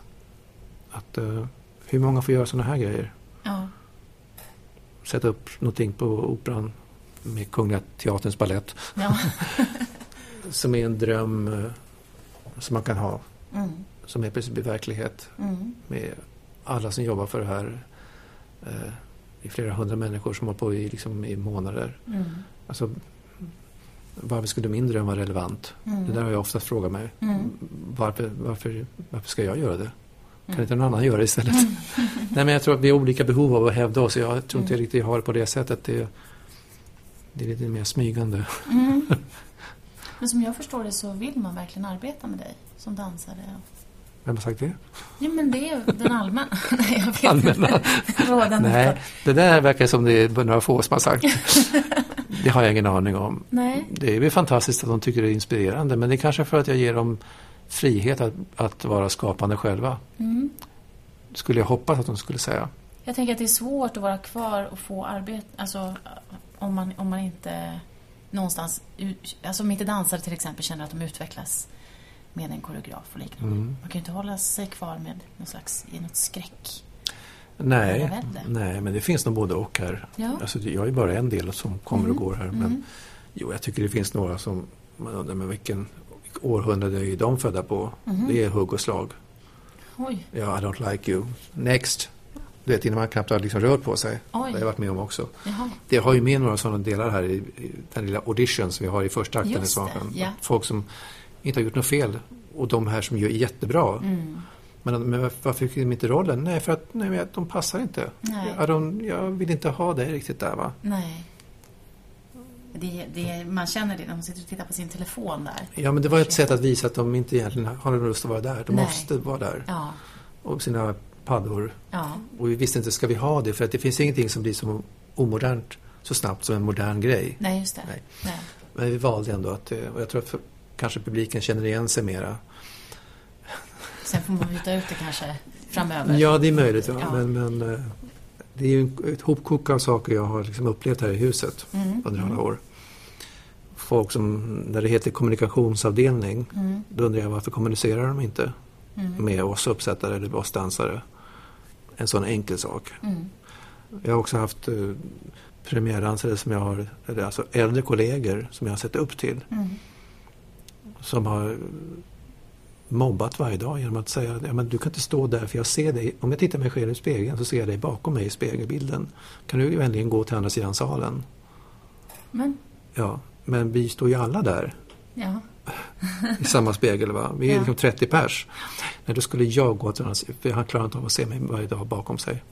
Att eh, hur många får göra sådana här grejer? Ja. Sätta upp någonting på Operan med Kungliga Teaterns ballett Ja. som är en dröm eh, som man kan ha. Mm. Som är precis blir verklighet Mm. med alla som jobbar för det här. Eh, det är flera hundra människor som har på i, liksom, i månader. Mm. Alltså, varför skulle min dröm vara relevant? Mm. Det där har jag ofta frågat mig. Mm. Varför, varför, varför ska jag göra det? Kan Mm. inte någon annan göra det istället? Nej, men jag tror att vi har olika behov av att hävda oss. Jag tror inte Mm. riktigt jag har det på det sättet. Det, det är lite mer smygande. Mm. Men som jag förstår det så vill man verkligen arbeta med dig som dansare. Vem har sagt det? Ja, men det är den allmänna... Nej, jag vet Allmänna. inte. Nej, det där verkar som det är några få som har sagt. Det har jag ingen aning om. Nej. Det är väl fantastiskt att de tycker det är inspirerande men det är kanske för att jag ger dem frihet att, att vara skapande själva. Mm. Skulle jag hoppas att de skulle säga. Jag tänker att det är svårt att vara kvar och få arbete, alltså om man, om man inte någonstans, alltså om inte dansare till exempel känner att de utvecklas med en koreograf och liknande. Mm. Man kan ju inte hålla sig kvar med någon slags, i något skräck. Nej, nej, men det finns nog både och här. Ja. Alltså, jag är bara en del som kommer Mm. och går här. Men jo, jag tycker det finns några som man undrar med vilken århundrade är de födda på? Mm. Det är hugg och slag. Oj, Ja, I don't like you. Next. Du vet, innan man knappt har liksom rört på sig. Oj. Det har jag varit med om också. jaha. Det har ju med några sådana delar här i, i den lilla audition som vi har i första akten i Just det, Svansjön. ja. Folk som inte har gjort något fel och de här som gör jättebra. Mm. Men, men varför- fick de inte rollen? Nej, för att nej, de passar inte. Nej. Ja, de, jag vill inte ha det riktigt där va. Nej. Det, det, man känner det när man sitter och tittar på sin telefon där. Ja, men det var ett sätt att visa att de inte egentligen har en lust att vara där. De Nej. måste vara där. Ja, Och sina paddor. ja, Och vi visste inte, ska vi ha det? För att det finns ingenting som blir så omodernt så snabbt som en modern grej. nej just det. Nej. Men vi valde ändå att, eh, och jag tror att för, kanske publiken känner igen sig mera. Sen får man byta ut det kanske framöver. Ja, det är möjligt. Ja. Ja. Men, men eh, det är ju ett hopkok av saker jag har liksom upplevt här i huset Mm. under alla år. Folk som, när det heter kommunikationsavdelning, Mm. då undrar jag varför kommunicerar de inte Mm. med oss uppsättare eller oss dansare? En sån enkel sak. Mm. Jag har också haft eh, premiärdansare som jag har, eller alltså äldre kollegor som jag har sett upp till. Mm. Som har mobbat varje dag genom att säga ja, men du kan inte stå där för jag ser dig. Om jag tittar mig själv i spegeln så ser jag dig bakom mig i spegelbilden. Kan du vänligen gå till andra sidan salen? Men, Ja, men vi står ju alla där ja. i samma spegel. Va? Vi är Ja. liksom 30 pers. Nej, då skulle jag gå till andra sidan för han klarar inte av att se mig varje dag bakom sig.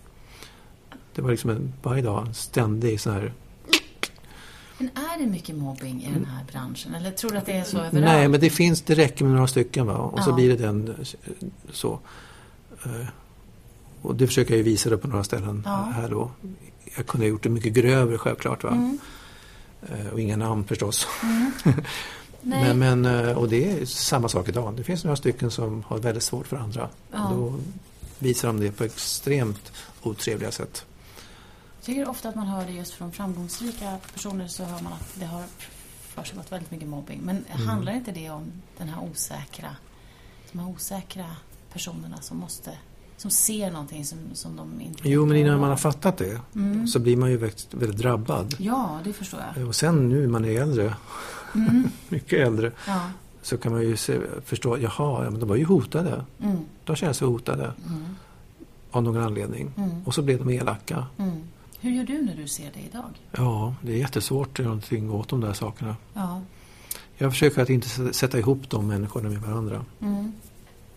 Det var liksom en, varje dag en ständig sån här Men är det mycket mobbing i den här branschen? Eller tror du att det är så överallt? Nej, men det finns, det räcker med några stycken va? och så Ja. blir det den eh, så. Eh, Och det försöker jag ju visa det på några ställen Ja. här då. Jag kunde ha gjort det mycket grövre självklart va. Mm. Eh, Och inga namn förstås. Nej. Men, men, och det är samma sak idag. Det finns några stycken som har väldigt svårt för andra. Ja. Och då visar de det på extremt otrevliga sätt. Jag tycker ofta att man hör det just från framgångsrika personer så hör man att det har försiggått väldigt mycket mobbing. Men Mm. handlar inte det om den här osäkra, de här osäkra personerna som måste, som ser någonting som, som de inte Jo, men innan man har fattat det Mm. så blir man ju väldigt, väldigt drabbad. Ja, det förstår jag. Och sen nu när man är äldre, Mm. mycket äldre, Ja. så kan man ju se, förstå, jaha, ja, men de var ju hotade. Mm. De känner sig hotade Mm. av någon anledning. Mm. Och så blev de elaka. Mm. Hur gör du när du ser det idag? Ja, det är jättesvårt att göra någonting åt de där sakerna. Ja. Jag försöker att inte sätta ihop de människorna med varandra. Mm.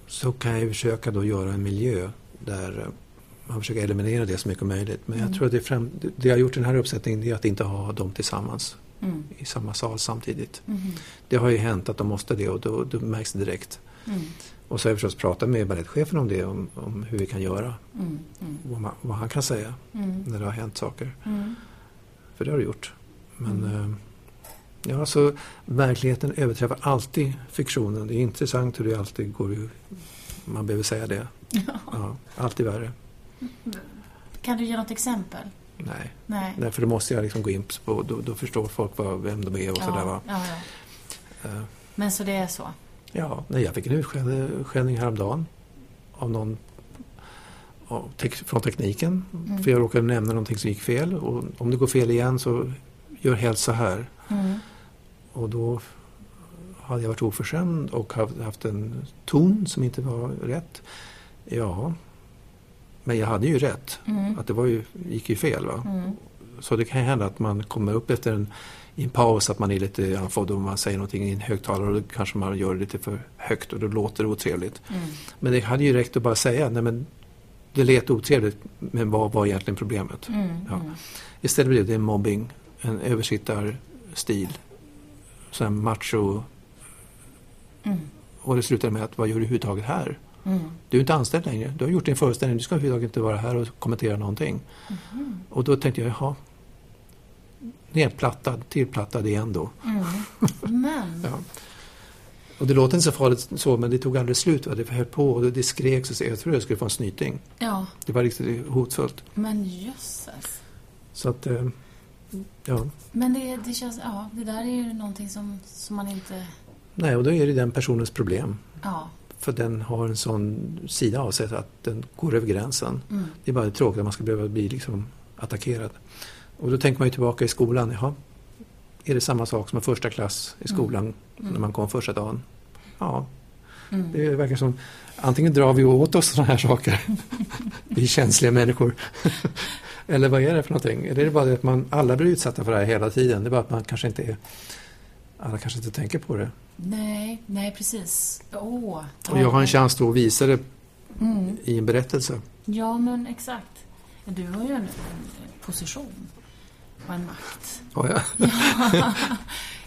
Så kan jag försöka då göra en miljö där eh, man försöker eliminera det så mycket möjligt. Men jag Mm. tror att det, främ, det- jag har gjort i den här uppsättningen är att inte ha dem tillsammans Mm. i samma sal samtidigt. Mm. Det har ju hänt att de måste det och då, då märks det direkt. Och så har jag förstås pratat med balettchefen om det, om, om hur vi kan göra. Mm. Mm. Vad, man, vad han kan säga Mm. när det har hänt saker. Mm. För det har det gjort. Men Mm. eh, ja, så verkligheten överträffar alltid fiktionen. Det är intressant hur det alltid går. Man behöver säga det. Ja, alltid värre. Kan du ge något exempel? Nej, Nej. därför måste jag liksom gå in på, då, då förstår folk vad, vem de är och sådär va. ja, ja. Eh, Men så det är så? Ja, nej, jag fick en utskällning häromdagen av någon från tekniken. Mm. För jag råkade nämna någonting som gick fel. Och om det går fel igen så gör helst så här. Mm. Och då hade jag varit oförskämd och haft- en ton som inte var rätt. Ja, men jag hade ju rätt. Mm. Att det var ju, gick ju fel. Va? Mm. Så det kan hända att man kommer upp efter en, i en paus att man är lite andfådd och man säger någonting i en högtalare och då kanske man gör det lite för högt och då låter det otrevligt. Mm. Men det hade ju räckt att bara säga nej men det lät otrevligt men vad var egentligen problemet? Mm. Ja. Mm. Istället blev det en mobbing, en översittarstil, här macho Mm. och det slutade med att vad gör du överhuvudtaget här? Mm. Du är inte anställd längre, du har gjort din föreställning, du ska överhuvudtaget inte vara här och kommentera någonting. Mhm. Och då tänkte jag, jaha, nedplattad, tillplattad igen då. Mm. Men, Ja. Och det låter inte så farligt så, men det tog aldrig slut. Va? Det höll på och det skreks och så. Jag trodde jag skulle få en snyting. ja, Det var riktigt hotfullt. men jösses. Så att, eh, ja. Men det, det känns, ja, det där är ju någonting som, som man inte, Nej, och då är det den personens problem. ja. För den har en sån sida av sig att den går över gränsen. Mm. Det är bara tråkigt att man ska behöva bli liksom attackerad. Och då tänker man ju tillbaka i skolan. Jaha, är det samma sak som en första klass i skolan Mm. när man kom första dagen? Ja, Mm. det verkar som antingen drar vi åt oss sådana här saker. vi känsliga människor. Eller vad är det för någonting? Är det bara det att man alla blir utsatta för det här hela tiden? Det är bara att man kanske inte är alla kanske inte tänker på det. Nej, nej precis. Åh, Och jag har en chans då att visa det Mm. i en berättelse. Ja, men exakt. Du har ju en, en position och en makt. Ja,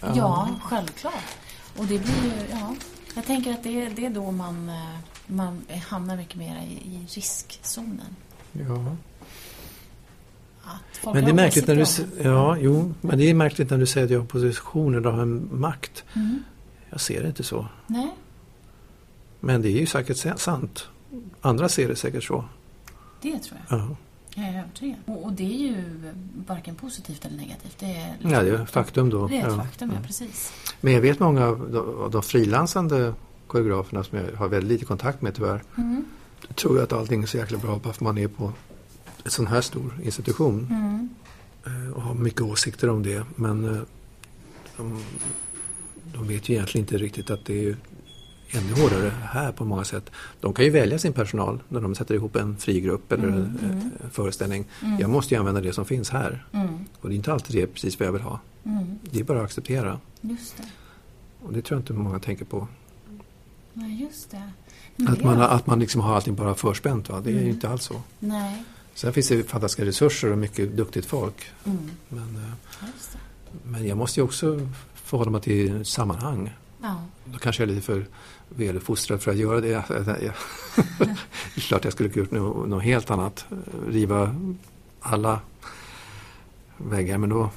ja. Ja, självklart. Och det blir ju, ja. Jag tänker att det, är- det är då man, eh, man hamnar mycket mer i, i riskzonen. ja. Men det är märkligt när du, ja, jo, men det är märkligt när du säger att jag har position eller har en makt. Mm. Jag ser det inte så. Nej, Men det är ju säkert sa- sant. Andra ser det säkert så. det tror jag. Ja, Jag är övertygad. Och, och det är ju varken positivt eller negativt. Det är, ja det är ett faktum då. Det är ett faktum, ja Mm. precis. Men jag vet många av de, av de frilansande koreograferna som jag har väldigt lite kontakt med tyvärr. Mm. tror jag att allting är så jäkla bra bara för man är på en sån här stor institution. Mm. eh, och har mycket åsikter om det. Men eh, de, de vet ju egentligen inte riktigt att det är ännu hårdare här på många sätt. De kan ju välja sin personal när de sätter ihop en frigrupp eller Mm, en, mm. en föreställning. Mm. Jag måste ju använda det som finns här. Mm. Och det är inte alltid det precis vad jag vill ha. Mm. Det är bara att acceptera. Just det. Och det tror jag inte många tänker på. Nej, just det. Men Att man, att man liksom har allting bara förspänt. Va? Det är ju Mm. inte alls så. Nej. Sen finns det fantastiska resurser och mycket duktigt folk. Men, eh, Ja, Just det. men jag måste ju också förhålla mig till sammanhang. Ja. Då kanske jag är lite för väluppfostrad för att göra det. Det är klart jag skulle kunna gjort något, något helt annat. Riva alla väggar. Men då,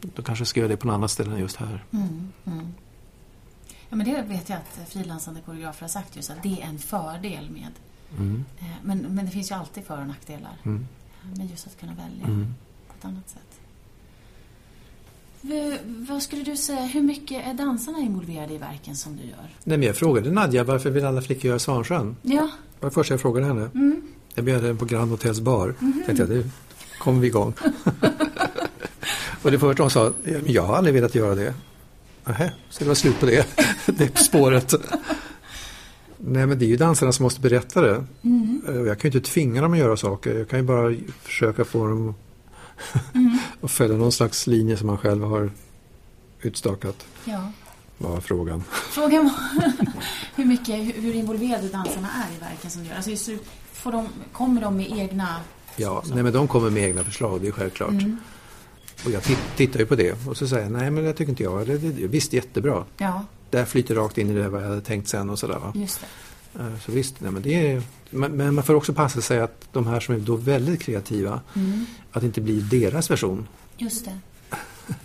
då kanske jag ska göra det på något annat ställe än just här. Mm. Mm. Ja, men det vet jag att frilansande koreografer har sagt just att det är en fördel med. Mm. eh, Men, men det finns ju alltid för och nackdelar. Mm. Men just att kunna välja Mm. på ett annat sätt. V- vad skulle du säga, hur mycket är dansarna involverade i verken som du gör? Nej, men jag frågade Nadja varför vill alla flickor göra Svansjön? Ja. Det var första jag frågade henne. Mm. Jag bjöd henne på Grand Hotels bar. Mhm. tänkte jag, nu kommer vi igång. och det första hon sa, "Ja, men jag har aldrig velat göra det. Nähä, så det var slut på det, det spåret. Nej men det är ju dansarna som måste berätta det. Mm. Jag kan ju inte tvinga dem att göra saker. Jag kan ju bara försöka få dem Mm. att följa någon slags linje som man själv har utstakat. Ja. Var frågan. Frågan var hur, mycket, hur, involverade dansarna är i verken som du gör. Alltså, får de, kommer de med egna... Ja, nej men de kommer med egna förslag, det är självklart. Mm. Och jag tit- tittar ju på det och så säger jag, nej men det tycker inte jag. Det, det, visst, jättebra. Ja, där flyter rakt in i det vad jag hade tänkt sen och sådär. Just det. Eh, Så visst, nej, men det är, men, man får också passa sig att de här som är då väldigt kreativa, Mm. att det inte blir deras version. Just det.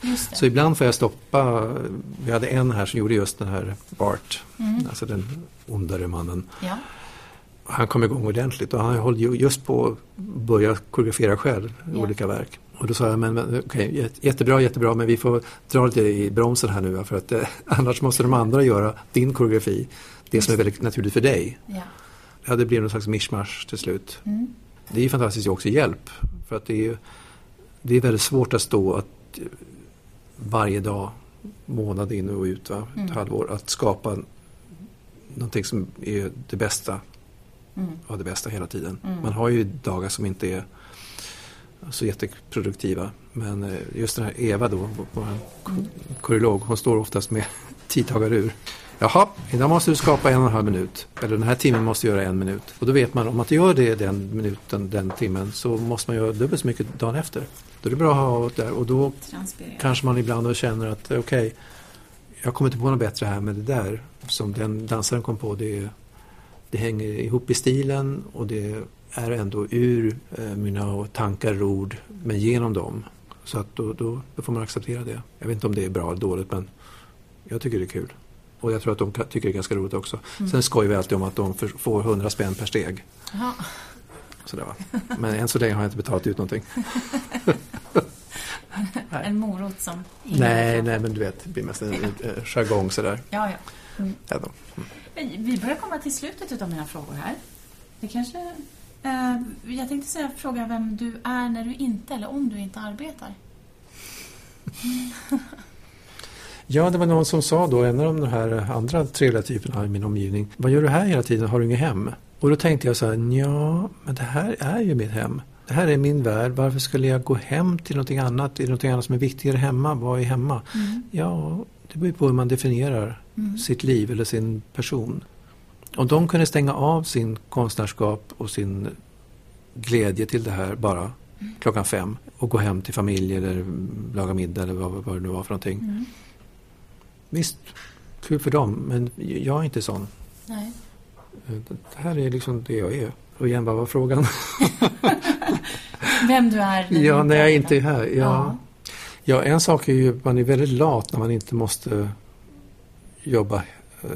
Just det. Så ibland får jag stoppa, vi hade en här som gjorde just den här Bart, Mm. alltså den ondare mannen. Ja. Han kom igång ordentligt och han höll ju just på att börja koreografera själv Ja. olika verk. Och då sa jag, men, okej, jät- jättebra, jättebra, men vi får dra lite i bromsen här nu för att eh, annars måste de andra göra din koreografi, det som är väldigt naturligt för dig. ja. Ja, det blir någon slags mischmasch till slut. Mm. Det är ju fantastiskt också hjälp. För att det är, ju- det är väldigt svårt att stå att varje dag, månad in och ut, va, ett Mm. halvår, att skapa någonting som är det bästa Mm. av det bästa hela tiden. Mm. Man har ju dagar som inte är så jätteproduktiva. Men eh, just den här Eva då, vår koreolog, hon står oftast med tidtagar ur. Jaha, idag måste du skapa en och en halv minut. Eller den här timmen måste göra en minut. Och då vet man, om man inte gör det den minuten, den timmen, så måste man göra dubbelt så mycket dagen efter. Då är det bra att ha där och då kanske man ibland känner att eh, okej, jag kommer inte på något bättre här, men det där som den dansaren kom på, det, det hänger ihop i stilen och det är ändå ur eh, mina tankar och ord, men genom dem. Så att då, då, får man acceptera det. Jag vet inte om det är bra eller dåligt, men jag tycker det är kul. Och jag tror att de tycker det är ganska roligt också. Mm. Sen skojar vi alltid om att de får 100 spänn per steg. Jaha. Sådär, va? Men än så länge har jag inte betalat ut någonting. En morot som Nej, nej, men du vet, det blir mest en, jargong sådär. Ja, ja. Mm. Ja, Vi börjar komma till slutet av mina frågor här. Det kanske... Eh, jag tänkte säga, fråga vem du är när du inte, eller om du inte arbetar. Ja, det var någon som sa då, en av de här andra trevliga typerna i min omgivning. Vad gör du här hela tiden? Har du inget hem? Och då tänkte jag så här, ja, men det här är ju mitt hem. Det här är min värld. Varför skulle jag gå hem till någonting annat? Är det någonting annat som är viktigare hemma? Vad är hemma? Mm. Ja, det beror på hur man definierar mm. sitt liv eller sin person. Om de kunde stänga av sin konstnärskap och sin glädje till det här bara mm. klockan fem och gå hem till familj eller laga middag eller vad, vad det nu var för någonting. Mm. Visst, kul för dem, men jag är inte sån. Nej. Det här är liksom det jag är. Och igen, vad var frågan? Vem du är när Ja, när jag inte är här. Ja. ja. ja, en sak är ju att man är väldigt lat när man inte måste jobba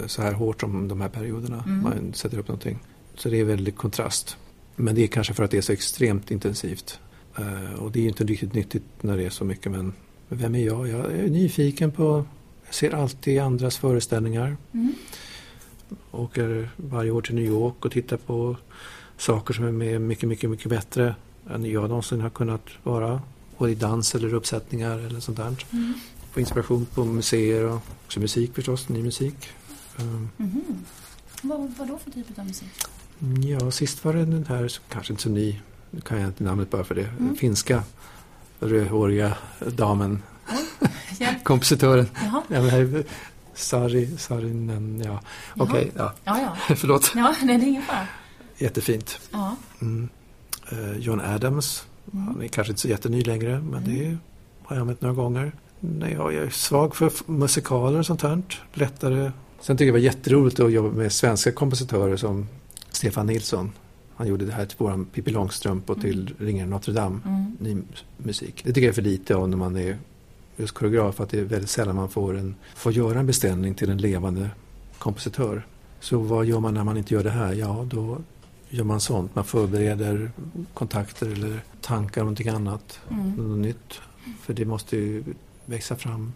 så här hårt som de här perioderna. Mm. Man sätter upp någonting. Så det är väldigt kontrast. Men det är kanske för att det är så extremt intensivt. Eh, och det är ju inte riktigt nyttigt när det är så mycket. Men vem är jag? Jag är nyfiken på jag ser alltid andras föreställningar. Mm. Åker varje år till New York och tittar på saker som är mycket, mycket, mycket bättre än jag någonsin har kunnat vara. Både i dans eller uppsättningar eller sånt där. Mm. Få inspiration på museer och också musik förstås, ny musik. Mm. Mm. Vad, vad då för typ av musik? Ja, sist var det den här, kanske inte så ny, nu kan jag inte namnet bara för det, mm. finska rödhåriga damen kompositören. Jaha. Ja, här, Sari, Sarinen, ja. Okej, okay, ja. ja, ja. Förlåt. Ja, nej, det är ingen fara. Jättefint. Ja. Mm. Uh, John Adams, mm. han är kanske inte så jätteny längre, men mm. det har jag använt några gånger. Nej, jag är svag för musikaler och sånt här. Lättare. Sen tycker jag det var jätteroligt att jobba med svenska kompositörer som Stefan Nilsson. Han gjorde det här till våran Pippi Långstrump och till mm. Ringaren Notre Dame. Mm. Ny musik. Det tycker jag är för lite av när man är just koreograf att det är väldigt sällan man får, en, får göra en beställning till en levande kompositör. Så vad gör man när man inte gör det här? Ja, då gör man sånt. Man förbereder kontakter eller tankar om någonting annat, mm. något nytt. För det måste ju växa fram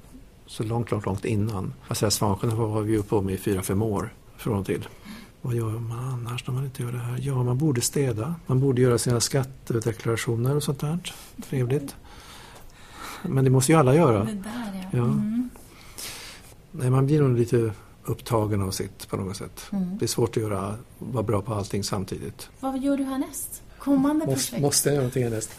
så långt, långt, långt innan. Alltså Svansjön har vi ju på med i fyra, fem år från och till. Vad gör man annars när man inte gör det här? Ja, man borde städa. Man borde göra sina skattedeklarationer och sånt där. Trevligt. Men det måste ju alla göra. Det där, ja. ja. Mm. Nej, man blir nog lite upptagen av sitt på något sätt. Mm. Det är svårt att göra, vara bra på allting samtidigt. Vad gör du härnäst? Kommande projekt? Måste, jag någonting härnäst?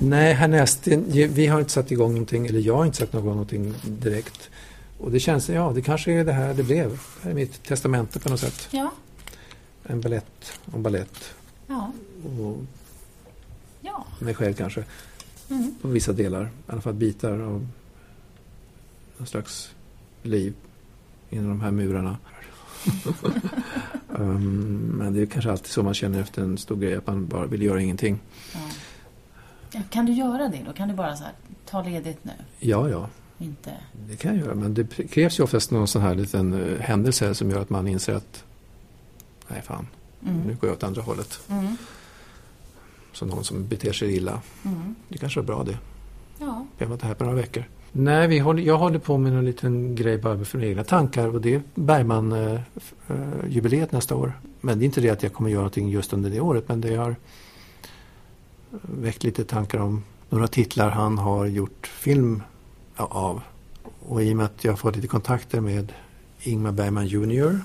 Nej, härnäst, vi har inte satt igång någonting, eller jag har inte satt igång någonting direkt. Och det känns, ja, det kanske är det här det blev. Det här är mitt testamente på något sätt. Ja. En ballett om ballett. Ja. Och ja. mig själv kanske. Mm. På vissa delar, i alla fall bitar av någon slags liv inom de här murarna. Um, men det är kanske alltid så man känner efter en stor grej, att man bara vill göra ingenting. Ja. Kan du göra det då? Kan du bara så här, ta ledigt nu? Ja, ja. Inte... Det kan jag göra, men det krävs ju oftast någon sån här liten uh, händelse som gör att man inser att nej fan, mm. nu går jag åt andra hållet. Mm som någon som beter sig illa. Mm. Det kanske är bra det. Ja. Jag var inte här på några veckor. Nej, vi håller, jag håller på med en liten grej bara för egna tankar och det är Bergman-jubileet eh, eh nästa år. Men det är inte det att jag kommer göra någonting just under det året men det har eh, väckt lite tankar om några titlar han har gjort film av. Och i och med att jag har fått lite kontakter med Ingmar Bergman Jr.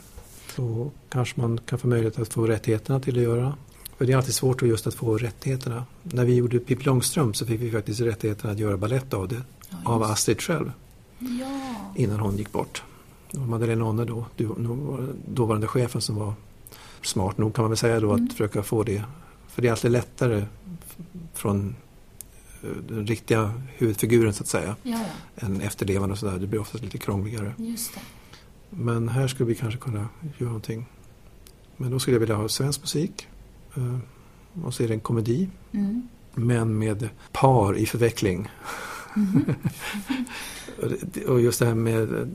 så kanske man kan få möjlighet att få rättigheterna till att göra för det är alltid svårt just att få rättigheterna. När vi gjorde Pippi Långstrump så fick vi faktiskt rättigheterna att göra ballett av det. Av Astrid själv. Ja. Innan hon gick bort. Det var Madeleine Onne då, dåvarande chefen som var smart nog kan man väl säga då mm. att försöka få det. För det är alltid lättare från eh, den riktiga huvudfiguren så att säga. Ja, ja. Än efterlevande och sådär. Det blir oftast lite krångligare. Men här skulle vi kanske kunna göra någonting. Men då skulle jag vilja ha svensk musik. Eh, och så är det en komedi. Mm. Men med par i förveckling. Mm. och just det här med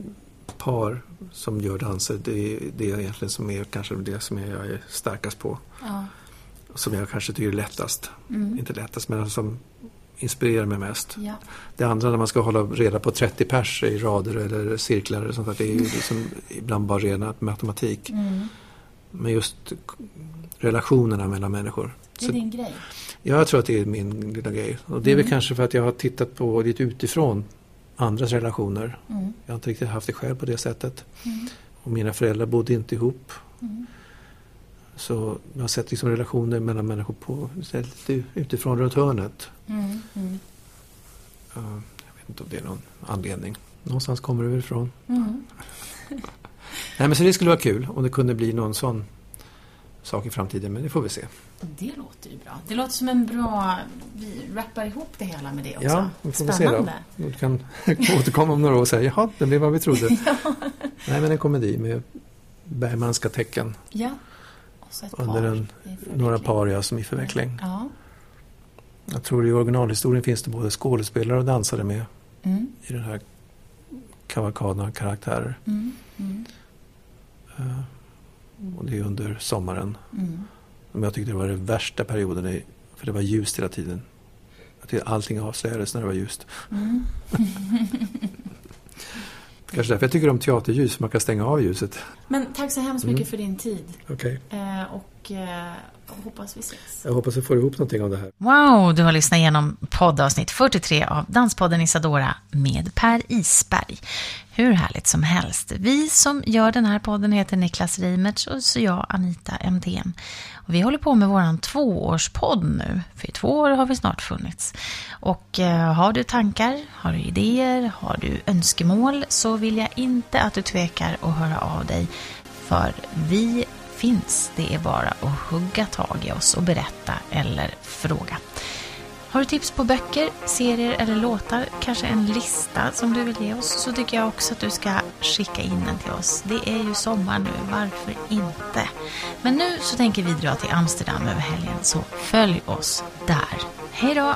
par som gör danser, det är det egentligen som är kanske det som jag är starkast på. Ja. Som jag kanske tycker är lättast. Mm. Inte lättast, men som inspirerar mig mest. Ja. Det andra när man ska hålla reda på 30 pers i rader eller cirklar eller sånt där, det är ju liksom ibland bara rena matematik. Mm. Men just relationerna mellan människor. Det är Så, din grej. Ja, jag tror att det är min lilla grej. Och det är väl Mm. kanske för att jag har tittat på lite utifrån andras relationer. Mm. Jag har inte riktigt haft det själv på det sättet. Mm. Och mina föräldrar bodde inte ihop. Mm. Så jag har sett liksom relationer mellan människor på lite utifrån runt hörnet. Mm. Mm. Ja, jag vet inte om det är någon anledning. Någonstans kommer det väl ifrån. Nej, men så det skulle vara kul om det kunde bli någon sån sak i framtiden. Men det får vi se. Det låter ju bra. Det låter som en bra... Vi rappar ihop det hela med det också. Ja, vi får väl se då. Spännande. Du kan återkomma om några år och säga jaha, det blev vad vi trodde. Nej, men en komedi med Bergmanska tecken. Ja. Och så ett Under en, några par ja, som i förveckling. Ja. Jag tror i originalhistorien finns det både skådespelare och dansare med Mm. i den här kavalkaden av karaktärer. Mm. Mm. Eh, Och det är under sommaren. Mm. Men jag tyckte det var den värsta perioden, för det var ljust hela tiden. Jag tyckte allting avslöjades när det var ljust. Mm. Kanske därför jag tycker om teaterljus, man kan stänga av ljuset. Men tack så hemskt Mm. mycket för din tid. Okej. Eh, och eh, hoppas vi ses. Jag hoppas vi får ihop någonting av det här. Wow, du har lyssnat igenom poddavsnitt 43 av Danspodden Isadora med Per Isberg. Hur härligt som helst. Vi som gör den här podden heter Niklas Reimertz och så jag Anita MTN. Och vi håller på med våran tvåårspodd nu, för i två år har vi snart funnits. Och eh, har du tankar, har du idéer, har du önskemål så vill jag inte att du tvekar att höra av dig. För vi finns. Det är bara att hugga tag i oss och berätta eller fråga. Har du tips på böcker, serier eller låtar, kanske en lista som du vill ge oss, så tycker jag också att du ska skicka in den till oss. Det är ju sommar nu, varför inte? Men nu så tänker vi dra till Amsterdam över helgen, så följ oss där. Hej då!